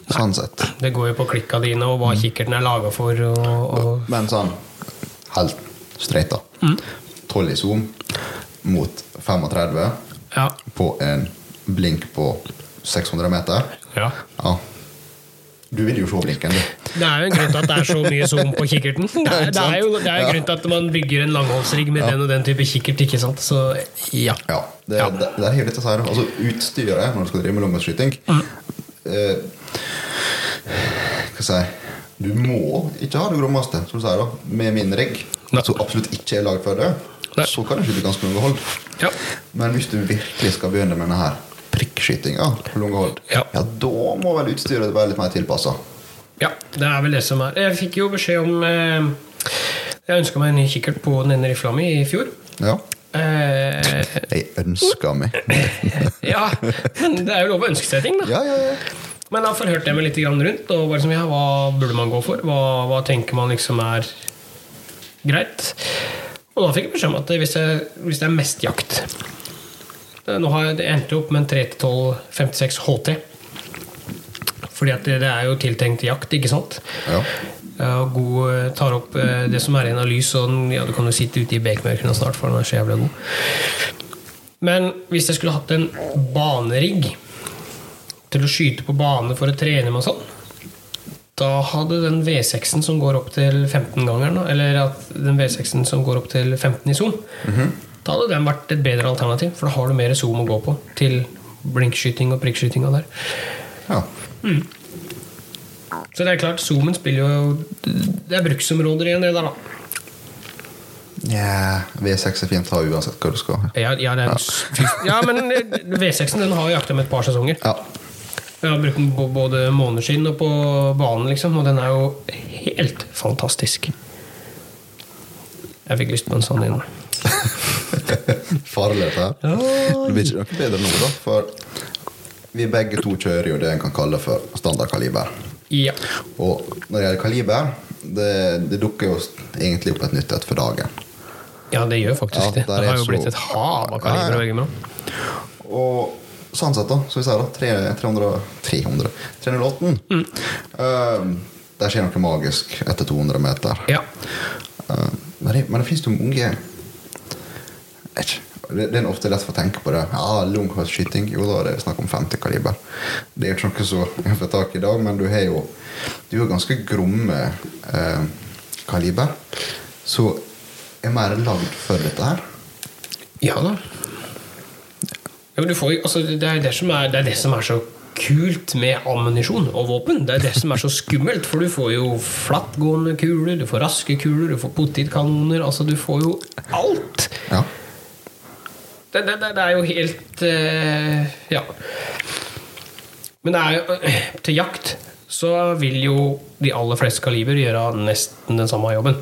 Sånn sett. Det går jo på klikka dine og hva kikkerten er laga for. Og, og Men sånn helt streit, da. 12 i zoom mot 35 ja, på en blink på 600 meter. ja. Ja. Du vil jo se blinken, du. Det er jo en grunn til at det er så mye zoom på kikkerten. *laughs* Det er, det er jo det er en grunn til at man bygger en langholdsrigg med den og den type kikkert. ikke sant? Så ja. Ja, det, Ja. det, det er litt å si. Altså, utstyret når du skal drive med langrennsskyting eh, Hva skal jeg si Du må ikke ha det grommeste, som du sier, da. Med min rigg, som absolutt ikke er lagd for det, Nei. så kan du skyte ganske lange hold. Ja. Men hvis du virkelig skal begynne med denne her prikkskytinga på lange hold, Ja. da må vel utstyret være litt mer tilpassa. ja, det er vel det som er. Jeg fikk jo beskjed om eh, Jeg ønska meg en ny kikkert på den ene rifla mi i fjor. Ja. Eh, Jeg ønska meg *laughs* ja, men det er jo lov å ønske seg ting, da. Ja, ja, ja. Men da forhørte jeg meg litt rundt, og var liksom, ja, hva burde man gå for? Hva, hva tenker man liksom er greit? Og da fikk jeg beskjed om at hvis, jeg, hvis det er mest jakt eh, Nå har jeg, det endte opp med en 3-12-56 HT. Fordi at det, det er jo tiltenkt jakt, ikke sant? ja. Og god, eh, tar opp eh, det som er igjen av lys, og den- ja, du kan jo sitte ute i bekmørkene snart, for den er så jævla god. Men hvis jeg skulle hatt en banerigg til å skyte på bane for å trene med og sånn, da hadde den V6-en som går opp til 15-gangeren, da, eller at den V6-en som går opp til 15 i zoom, da hadde den vært et bedre alternativ, for da har du mer zoom å gå på til blinkskyting og prikkskytinga der. ja. Så det er klart, zoomen spiller jo Det er bruksområder igjen, det der, da. Yeah, V6 er fint å ha uansett hva du skal. Ja, ja, det er en ja men eh, V6-en den har jo jakta med et par sesonger. Ja. Jeg har brukt den på både måneskinn og på banen, liksom, og den er jo helt fantastisk. Jeg fikk lyst på en sånn inn. *laughs* Farlig, dette her. Det blir ikke noe bedre nå, da. For vi begge to kjører jo det en kan kalle for standardkaliber. Ja. Og når det gjelder kaliber, det, det dukker jo egentlig opp et nytt et for dagen. ja, det gjør faktisk Ja, det. Det har jo så- blitt et hav av kaliber å velge mellom. Og sånn ansatte, så vi sier da, 300, 300, 300 308 Mm. Uh, Der skjer noe magisk etter 200 meter. Ja. Uh, men, det, men det finnes jo mange ikke, det, det er ofte lett for å tenke på det. Ja, Lunghøstskyting, jo da er det snakk om 50 kaliber. Det er jo ikke noe så *laughs* jeg får tak i i dag, men du har jo Du har ganske gromme uh, kaliber. Så er mer lagd for dette her. Ja da. Ja, får, altså, det, er det, som er, det er det som er så kult med ammunisjon og våpen. Det er det som er så skummelt, for du får jo flattgående kuler, du får raske kuler, du får potetkanoner Altså, du får jo alt! Ja. Det, det, er jo helt uh, Ja. Men det er jo *clears throat* Til jakt så vil jo de aller fleste kaliber gjøre nesten den samme jobben.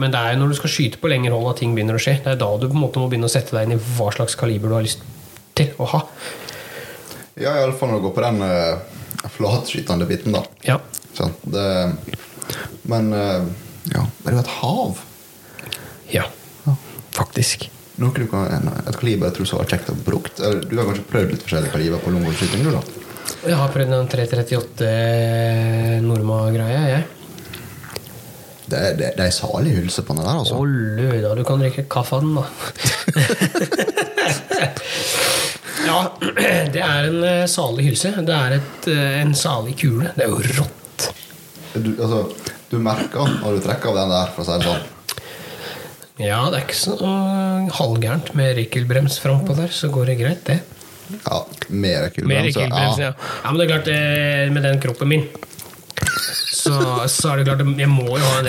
Men det er jo når du skal skyte på lengre hold at ting begynner å skje. Det er da du på en måte må begynne å sette deg inn i hva slags kaliber du har lyst til å ha. Ja, iallfall når det går på den uh, flatskytende biten, da. Ja. Sånn, Det, men uh, ja, det er jo et hav. ja. Faktisk. Noe du kan, et kaliber jeg tror så var kjekt å brukt. Eller, Du har kanskje prøvd litt forskjellige kaliber på longholdskyting, du, da? Jeg har prøvd en 338 Norma-greie, jeg. Det det, det er salig hylse på den der, altså. Å du kan drikke kaffe av den, da. *laughs* *laughs* ja, *clears throat* det er en eh, salig hylse. Det er et, eh, en salig kule. Det er jo rått. Du, altså, du merker når du trekker av den der, for å si det sånn. Ja, det er ikke så halvgærent med rikkelbrems frampå der, så går det greit, det. Ja. Med rikkelbrems, ja. ja. Men det er klart, eh, med den kroppen min så, så er det klart Jeg må jo ha en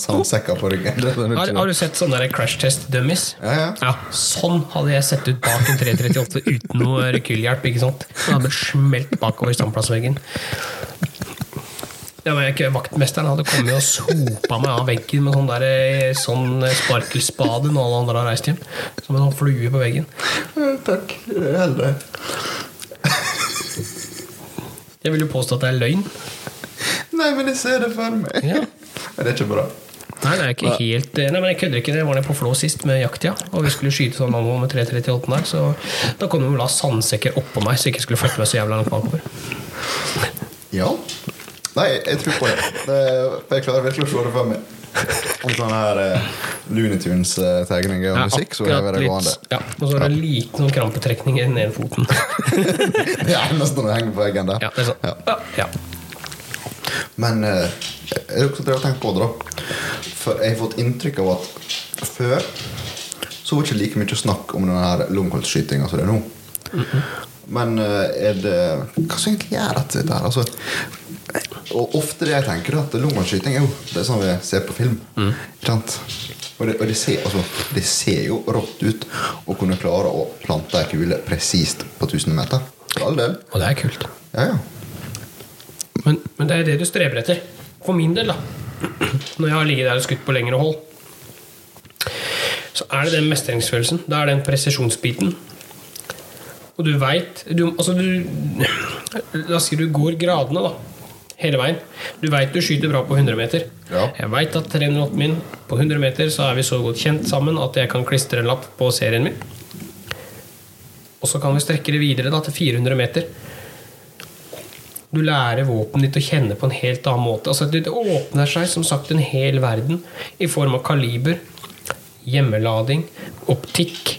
sånn *laughs* Har, har du sett sånne crash test dummies? Ja, ja. Sånn hadde jeg sett ut bak en 338 uten noe rekylhjelp. ikke sant? Jeg hadde smelt bakover standplassveggen. Ja, men ikke Vaktmesteren hadde kommet og sopa meg av veggen med sånn, der, eh, sånn sparkelspade når alle andre har reist hjem. Som en sånn flue på veggen. Takk. Heldig. Jeg vil jo påstå at det er løgn. Nei, men jeg ser det for meg. Ja. Men det er ikke bra. Nei, det er ikke helt Nei, men jeg kødder ikke. Jeg var nede på Flå sist med jakttida, og vi skulle skyte sånn mammo med 338 der, så da kom de vel ha sandsekker oppå meg, så jeg ikke skulle flytte meg så jævla langt bakover. Ja. Nei, jeg tror på det. det jeg klarer virkelig å se det for meg. En sånn her uh, Looney Tunes-tegning og Ja, musikk, så er akkurat det gående. Ja, og så er det en liten sånn krampetrekning i foten. *laughs* Det er nesten når du henger på veggen der. Ja, det er sånn. Ja. Ja. Men eh, jeg har også drevet og tenkt på det, da. For jeg har fått inntrykk av at før så var det ikke like mye snakk om denne her longholdskytinga som det er nå. Men eh, er det Hva som egentlig gjør dette? Altså, og ofte det jeg tenker, er at lungeskyting er jo det er sånn vi ser på film. Mm. Og, det, og det, ser, altså, det ser jo rått ut å kunne klare å plante ei kule presist på 1000 meter. For all del. Og det er kult. Ja, ja. Men, men det er det du streber etter. For min del, da. *clears throat* Når jeg har ligget der og skutt på lengre hold, så er det den mestringsfølelsen. Da er det den presisjonsbiten. Og du veit altså du, *clears throat* La oss si du går gradene, da. Hele veien. Du veit du skyter bra på 100 meter. Ja. Jeg veit at 308 min på 100 meter så er vi så godt kjent sammen at jeg kan klistre en lapp på serien min. Og så kan vi strekke det videre da, til 400 meter. Du lærer våpenet ditt å kjenne på en helt annen måte. Altså, det åpner seg som sagt en hel verden i form av kaliber, hjemmelading, optikk.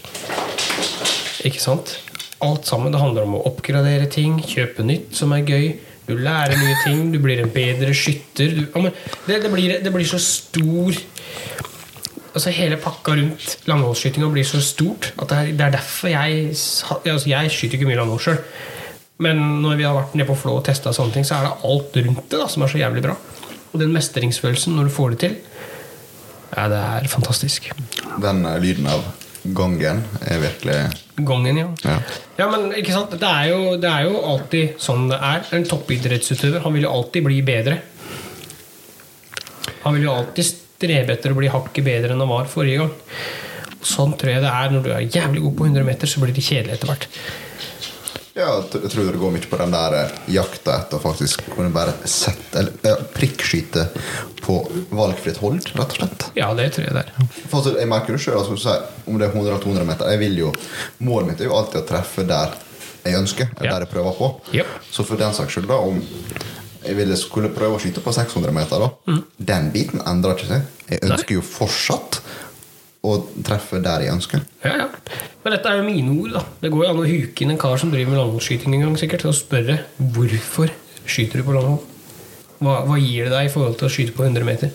Ikke sant? Alt sammen. Det handler om å oppgradere ting, kjøpe nytt som er gøy. Du lærer nye ting, du blir en bedre skytter. Du, det, det, blir, det blir så stor Altså Hele pakka rundt langholdsskytinga blir så stort at det er, det er derfor jeg altså Jeg skyter ikke mye langhold sjøl. Men når vi har vært nede på Flå og testa sånne ting, så er det alt rundt det da som er så jævlig bra. Og den mestringsfølelsen når du får det til, ja, det er fantastisk. Den eh, lyden av gongen er virkelig Gongen, ja. Ja. Ja, men ikke sant? Det er, jo, det er jo alltid sånn det er. En toppidrettsutøver han vil jo alltid bli bedre. Han vil jo alltid strebe etter å bli hakket bedre enn han var forrige gang. Sånn tror jeg det er når du er jævlig god på 100 meter, så blir det kjedelig etter hvert. Ja, jeg tror det går mye på den der eh, jakta etter faktisk kunne bare sette Eller prikkskyte på valgfritt hold, rett og slett. Ja, det tror jeg det er. Jeg merker det sjøl, altså, om det er 100 eller 200 meter. Jeg vil jo, Målet mitt er jo alltid å treffe der jeg ønsker, eller Ja. der jeg prøver på. Yep. Så for den saks skyld, da, om jeg ville skulle prøve å skyte på 600 meter, da, den biten endrer ikke seg. Jeg ønsker jo fortsatt å treffe der jeg ønsker. Ja, ja. Men dette er jo mine ord, da. Det går jo an å huke inn en kar som driver med langholdsskyting en gang, sikkert, og spørre hvorfor skyter du på langhold. Hva, hva gir det deg i forhold til å skyte på 100 meter?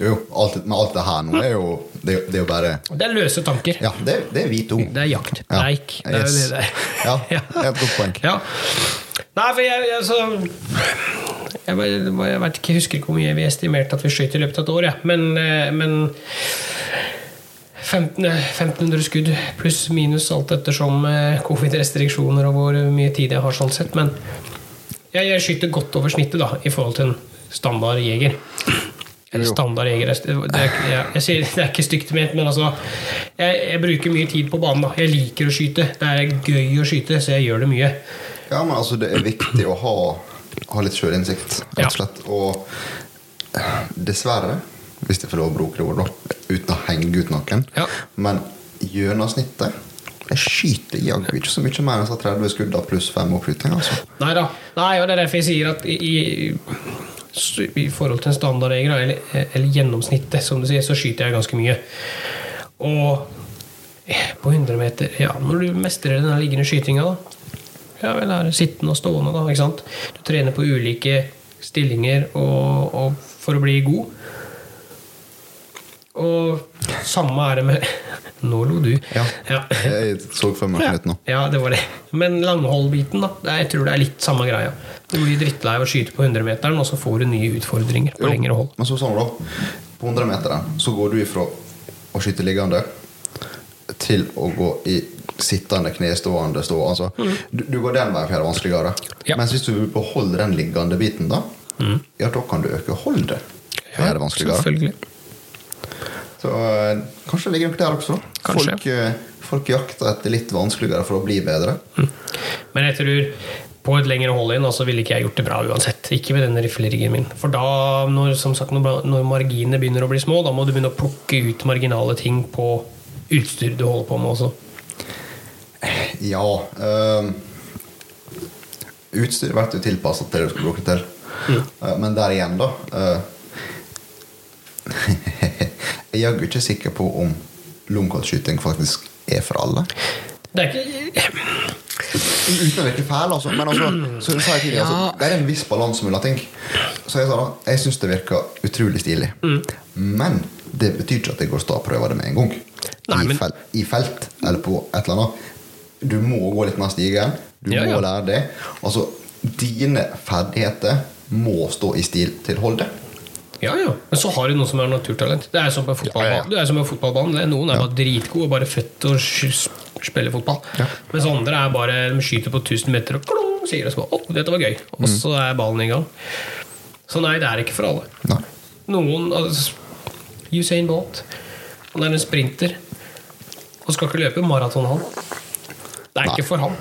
Jo, alt, men alt det her nå er jo Det, det er jo bare Det er løse tanker. Ja, det, det er hvite ord. Det er jakt. Ja. Preik. Det er jo Yes. det det er. Ja, det er et godt poeng. Ja. Nei, for jeg, jeg, så, jeg, jeg vet ikke, jeg husker ikke hvor mye vi estimerte at vi skjøt i løpet av et år, ja. Men, eh, men 15, eh, 1500 skudd pluss minus alt ettersom eh, covid-restriksjoner og hvor mye tid jeg har sånn sett. Men Jeg, jeg skyter godt over snittet da, i forhold til en standard jeger. Eller standard jeger. Det er, jeg, jeg sier, det er ikke stygt ment, men altså jeg, jeg bruker mye tid på banen. da. Jeg liker å skyte. Det er gøy å skyte, så jeg gjør det mye. Ja, men altså, det er viktig å ha, ha litt sjølinnsikt, rett og slett. Og eh, dessverre, hvis jeg får lov å bruke det ordet, uten å henge ut noen, Ja. men gjennomsnittet Jeg skyter jaggu ikke så mye mer enn så 30 skudd pluss 5 oppskyting, altså. Nei da. Nei, og det er derfor jeg sier at i, i, forhold til en standardjeger, eller, eller gjennomsnittet, som du sier, så skyter jeg ganske mye. Og eh, på 100 meter Ja, når du mestrer den liggende skytinga, da Ja vel, er sittende og stående, da. ikke sant? Du trener på ulike stillinger og, og for å bli god. Og samme er det med *laughs* Nå lo du. Ja. ja. Jeg så for meg Knut nå. Ja, det var det. Men langholdbiten, da. Jeg tror det er litt samme greia. Du blir drittlei av å skyte på 100-meteren, og så får du nye utfordringer på Jo, lengre hold. Men så sånn da På 100-meteren så går du ifra å skyte liggende til å gå i sittende, knestående, stå. Altså, du, du går den veien for det vanskeligere. Mm. Ja. Mens hvis du vil beholde den liggende biten, da Ja, da kan du øke holdet. For gjøre det vanskeligere. selvfølgelig. Så eh, kanskje det ligger noe der også. Folk, eh, folk jakter etter litt vanskeligere for å bli bedre. Men jeg tror på et lengre hold inn, så ville ikke jeg gjort det bra uansett. Ikke med denne rifleriggen min. For da, når, som sagt, når når marginene begynner å bli små, da må du begynne å plukke ut marginale ting på utstyr du holder på med også. Ja ehm, Utstyr blir jo tilpassa til det du skal bruke til. Eh, men der igjen, da eh, *laughs* Jeg er jaggu ikke sikker på om lomkottskyting faktisk er for alle. Det er ikke Uten å virke fæl, altså. Men altså, du sa jeg tidligere, altså, det er en viss balanse mellom ting. Så jeg sa da, jeg syns det virker utrolig stilig. Men det betyr ikke at jeg går stå og prøve det med en gang. Nei, I, men- fel, I felt eller på et eller annet. Du må gå litt mer stigen. Du Ja, må ja. lære det. Altså, dine ferdigheter må stå i stil til holdet. Ja, ja. Men så har du noe som er naturtalent. Det er som på Ja, ja, ja. fotballbanen. Du er som på fotballbanen. Det er Noen er bare dritgode og bare født til å spille fotball. Ja. Mens andre er bare de skyter på 1000 meter og klong, sier det sånn oh, dette var gøy. Og Mm. så er ballen i gang. Så nei, det er ikke for alle. Nei. Noen altså, Usain Bolt. Han er en sprinter. Og skal ikke løpe maraton, han. Det er Nei. ikke for han.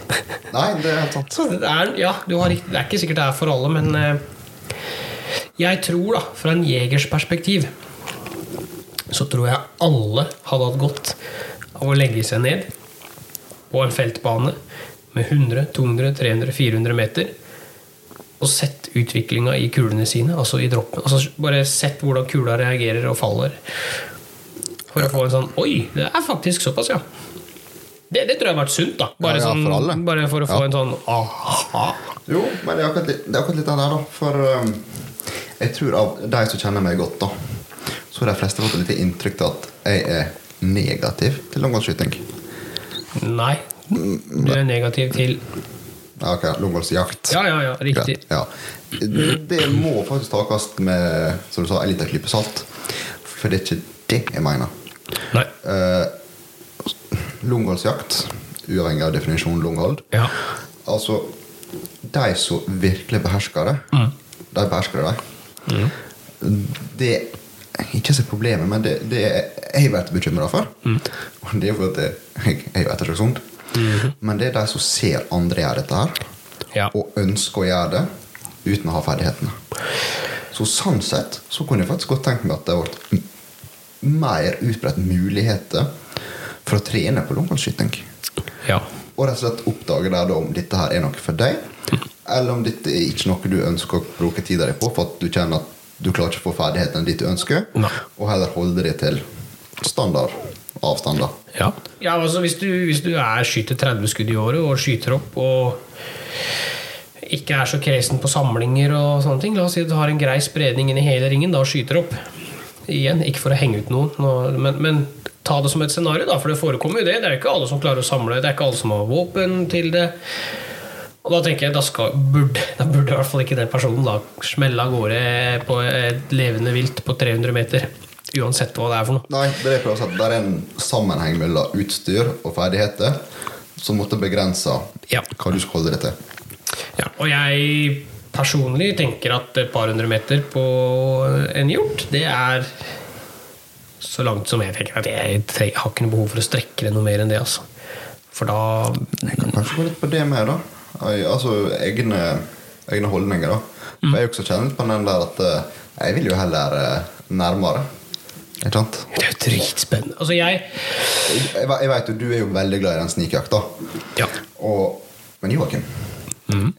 Nei, det er sant. Så det er, ja, du har, det er ikke sikkert det er for alle, men eh, jeg tror, da, fra en jegers perspektiv, så tror jeg alle hadde hatt godt av å legge seg ned på en feltbane med 100, 200, 300, 400 meter og sett utviklinga i kulene sine, altså i droppen. Altså bare sett hvordan kula reagerer og faller. For å få en sånn Oi, det er faktisk såpass, ja. Det, det tror jeg har vært sunt, da. Bare, Ja, ja, sånn, for sånn, bare for å få Ja. en sånn aha. Jo, men det er akkurat litt, det er akkurat litt den der, da. For um, jeg tror av de som kjenner meg godt, da, så har de fleste fått et lite inntrykk av at jeg er negativ til langholdsskyting. Nei. Du er negativ til ok, langholdsjakt. Ja, ja, ja, riktig. Ja. Det må faktisk takes med som du sa, en liten klype salt. For det er ikke det jeg mener. Nei. Uh, Lungholdsjakt, uavhengig av definisjonen lunghold Ja. Altså, de som virkelig behersker det, Mm. de behersker det. Det er ikke så problemet, men det, det er jeg vært bekymra for. Mm. Og det er fordi jeg, jeg er jo Mm-hmm. Men det er de som ser andre gjøre dette her, Ja. og ønsker å gjøre det uten å ha ferdighetene. Så sånn sett så kunne jeg faktisk godt tenkt meg at det ble mer utbredt muligheter for å trene på longholdsskyting. ja. Og rett og slett oppdage der da om dette her er noe for deg, eller om dette er ikke noe du ønsker å bruke tida di på, for at du kjenner at du klarer ikke å få ferdighetene dit du ønsker, Nei. og heller holde deg til standard avstander. Ja, ja altså hvis du, hvis du er skyter 30 skudd i året og skyter opp og ikke er så kresen på samlinger og sånne ting La oss si at du har en grei spredning inn i hele ringen da, skyter opp. Igjen, ikke for å henge ut noen, men, men ta det som et scenario, da, for det forekommer jo det. Det er ikke alle som klarer å samle, det er ikke alle som har våpen til det. Og da tenker jeg, da, skal, burde, da burde i hvert fall ikke den personen da smelle av gårde på et levende vilt på 300 meter. Uansett hva det er for noe. Nei, det er det jeg si er en sammenheng mellom utstyr og ferdigheter som måtte begrense Ja. hva du skal holde deg til. Ja, og jeg personlig tenker at et par hundre meter på en hjort, det er så langt som jeg tenker at jeg, tre- har ikke noe behov for å strekke det noe mer enn det. Altså. For da Jeg kan kanskje gå litt på det med, da. Altså egne, egne holdninger, da. For jeg er jo også kjent på den der at eh, jeg vil jo heller eh, nærmere. Det er jo dritspennende. Altså, jeg Jeg, ve- jeg vet jo, du er jo veldig glad i den snikjakta. Ja. Og, men Joakim,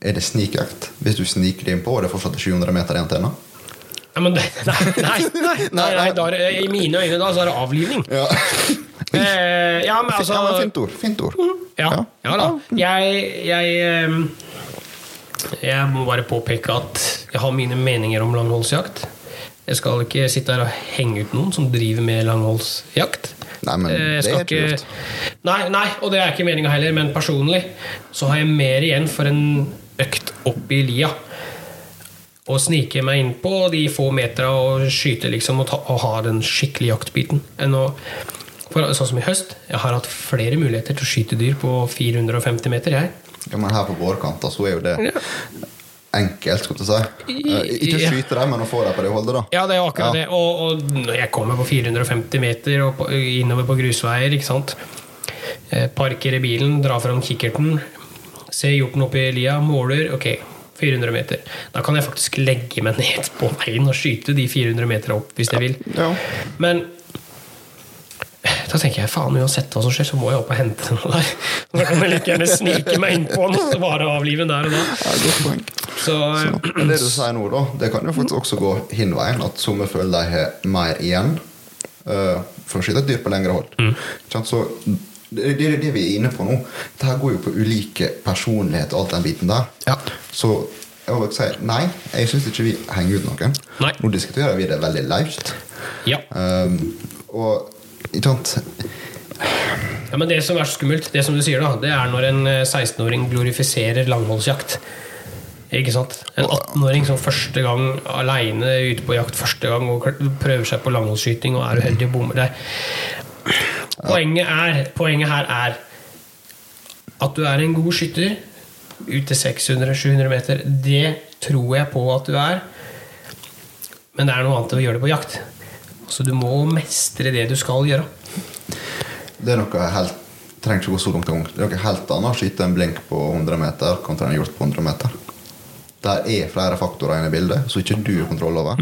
er det snikjakt hvis du sniker deg innpå og det er fortsatt 700 meter igjen til ennå? ja *laughs* nei, nei, nei, nei, *laughs* er, det- I mine øyne da så er det avlivning. Ja. *laughs* Eh, ja, men altså ja, fint ord. Fint ord. Ja, ja da. Jeg, jeg, jeg må bare påpeke at jeg har mine meninger om langholdsjakt. Jeg skal ikke sitte her og henge ut noen som driver med langholdsjakt. Nei, men Eh, det er ikke. Nei, nei, og det er ikke meninga heller, men personlig så har jeg mer igjen for en økt opp i lia. Å snike meg innpå de få metera og skyte liksom og, ta, og ha den skikkelige jaktbiten. Enn å for, Sånn som i høst. Jeg har hatt flere muligheter til å skyte dyr på 450 meter. jeg Ja, men her på vårkanta så er jo det enkelt, skal du si. Eh, Ikke skyte dem, men å få dem på det holdet, da. Ja, det er akkurat Ja. det. Og, og når jeg kommer på 450 meter og på, innover på grusveier, ikke sant. Eh, Parker i bilen, drar fram kikkerten, ser hjorten oppe i lia, måler. Ok, 400 meter. Da kan jeg faktisk legge meg ned på veien og skyte de 400 meterne opp hvis jeg vil. Ja. Men da tenker jeg faen, uansett hva som skjer, så må jeg opp og hente noe der. Så da kan jeg like gjerne snike meg innpå noe og avlive den der og da. Ja, godt poeng. Så, Så, men det du sier nå, da, det kan jo faktisk også gå hin veien. At somme føler de har mer igjen uh, for å skyte et dyr på lengre hold. Mm. Så det, det er det vi er inne på nå. det her går jo på ulike personligheter og alt den biten der. Ja. Så jeg vil si nei, jeg syns ikke vi henger ut noen. Nei. Nå diskuterer vi det veldig løst. ja. Um, og ikke sant Ja, men Det som er så skummelt, det som du sier da, det er når en eh, 16-åring glorifiserer langholdsjakt. Ikke sant? En 18-åring som første gang aleine ute på jakt første gang og prøver seg på langholdsskyting og er uheldig og bommer der. Poenget, er, poenget her er at du er en god skytter ut til 600-700 meter. Det tror jeg på at du er. Men det er noe annet å gjøre det på jakt. Så du må mestre det du skal gjøre. Det er noe helt trenger ikke gå så langt en. Det er noe helt annet å skyte en blink på 100 meter kontra en hjort på 100 meter. Der er flere faktorer inne i bildet som ikke du har kontroll over.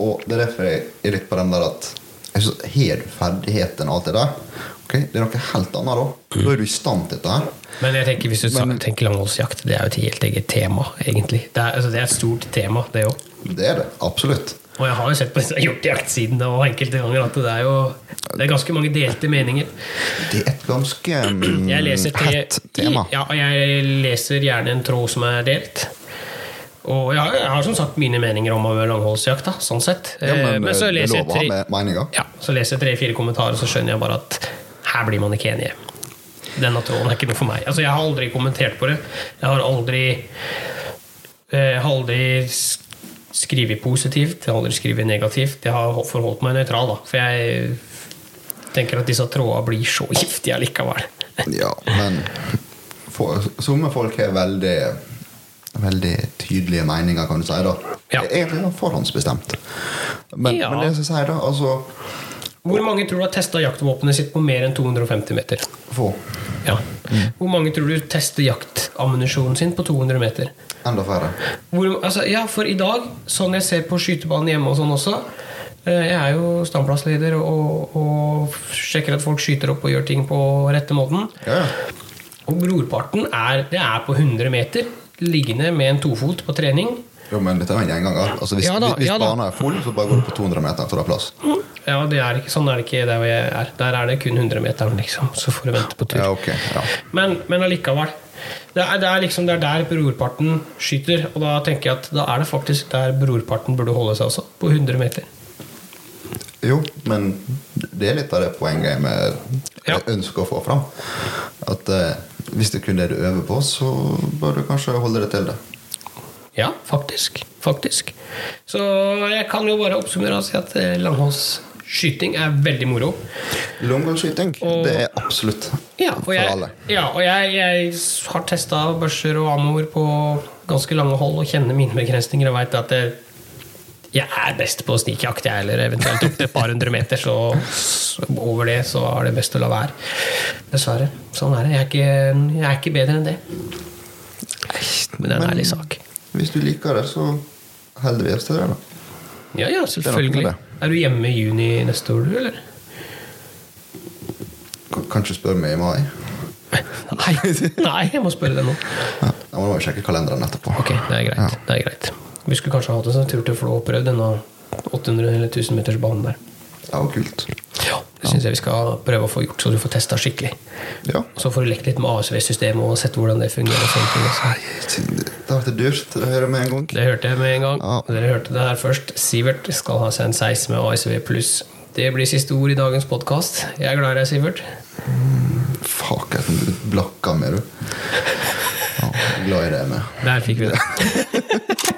Og det er derfor jeg er litt på den der at Har du ferdighetene og alt det der, ok, det er noe helt annet da. Da er du i stand til dette her. Men jeg tenker hvis du Men- tenker langholdsjakt, det er jo et helt eget tema, egentlig. Det er, altså, det er et stort tema, det òg. Det er det. Absolutt. Og jeg har jo sett på disse hjortejaktsidene og enkelte ganger at det er jo det er ganske mange delte meninger. Det er et ganske *clears throat* Jeg hett tema. ja, og jeg leser gjerne en tråd som er delt. Og jeg har, jeg har som sagt mine meninger om langholdsjakt, da, sånn sett. Ja, men, men så det er leser jeg tre-fire. Ja, så tre-fire kommentarer, så skjønner jeg bare at her blir man ikke enige. Denne tråden er ikke noe for meg. Altså, jeg har aldri kommentert på det. Jeg har aldri Jeg har aldri sk- skrevet positivt, jeg har aldri skrevet negativt. Jeg har forholdt meg nøytral, da. For jeg tenker at disse trådene blir så giftige likevel. *laughs* Ja, men for, somme folk har veldig Veldig tydelige meninger, kan du si. da Ja. Egentlig forhåndsbestemt. Men, Ja. men det jeg sier, da altså Hvor mange tror du har testa jaktvåpenet sitt på mer enn 250 meter? Få. Ja. Hvor mange tror du tester jaktammunisjonen sin på 200 meter? Enda færre. Hvor, altså, ja, for i dag, sånn jeg ser på skytebanen hjemme og sånn også eh, Jeg er jo standplassleder og, og sjekker at folk skyter opp og gjør ting på rette måten. Ja, ja. Og brorparten er, det er på 100 meter, liggende med en tofot på trening. Jo, men dette er en gjenganger. Altså, hvis Ja da, hvis ja banen er full, så bare går du på 200 meter, for å ha plass. Ja, det er ikke, Sånn er det ikke der hvor jeg er. Der er det kun 100-meteren, liksom. Så får du vente på tur. Ja, okay, Ja. Men, men allikevel. Det er, det, er liksom, det er der brorparten skyter. Og da tenker jeg at da er det faktisk der brorparten burde holde seg også. På 100 meter. Jo, men det er litt av det poenget jeg Ja. ønsker å få fram. At eh, hvis det kun er det du øver på, så bør du kanskje holde det til det. Ja, faktisk. Faktisk. Så jeg kan jo bare oppsummere og si at eh, langholdsskyting er veldig moro. Langgangsskyting, det er absolutt Ja, for jeg, alle. ja, og jeg, jeg har testa børser og ammoer på ganske lange hold og kjenner mine begrensninger og veit at det, jeg er best på snikjakt, jeg, eller eventuelt opp til et par hundre meter. Så, så over det så er det best å la være. Dessverre. Sånn er det. Jeg er ikke, jeg er ikke bedre enn det. Men det er en ærlig sak. Hvis du liker det, så holder vi oss til det, da. Ja, ja, selvfølgelig. Er, Er du hjemme i juni neste år, du, eller? Kan- Kanskje spør meg i mai. *laughs* Nei, nei, jeg må spørre deg nå. Ja, da må bare sjekke kalenderen etterpå. Ok, det er greit. Det er greit. Vi skulle kanskje hatt en tur til Flå og prøvd denne 800 eller 1000 meters banen der. Ja, kult. Ja, Det syns jeg vi skal prøve å få gjort, så du får testa skikkelig. Ja. Så får du lekt litt med ASV-systemet og sett hvordan det fungerer. også. Det vært dyrt å høre med en gang. Det hørte jeg med en gang. Ja. Dere hørte det her først. Sivert skal ha seg en 16 med ASV pluss. Det blir siste ord i dagens podkast. Jeg er glad i deg, Sivert. Fuck, jeg er blakka med, du. Ja, glad i deg med. Der fikk vi det. *laughs*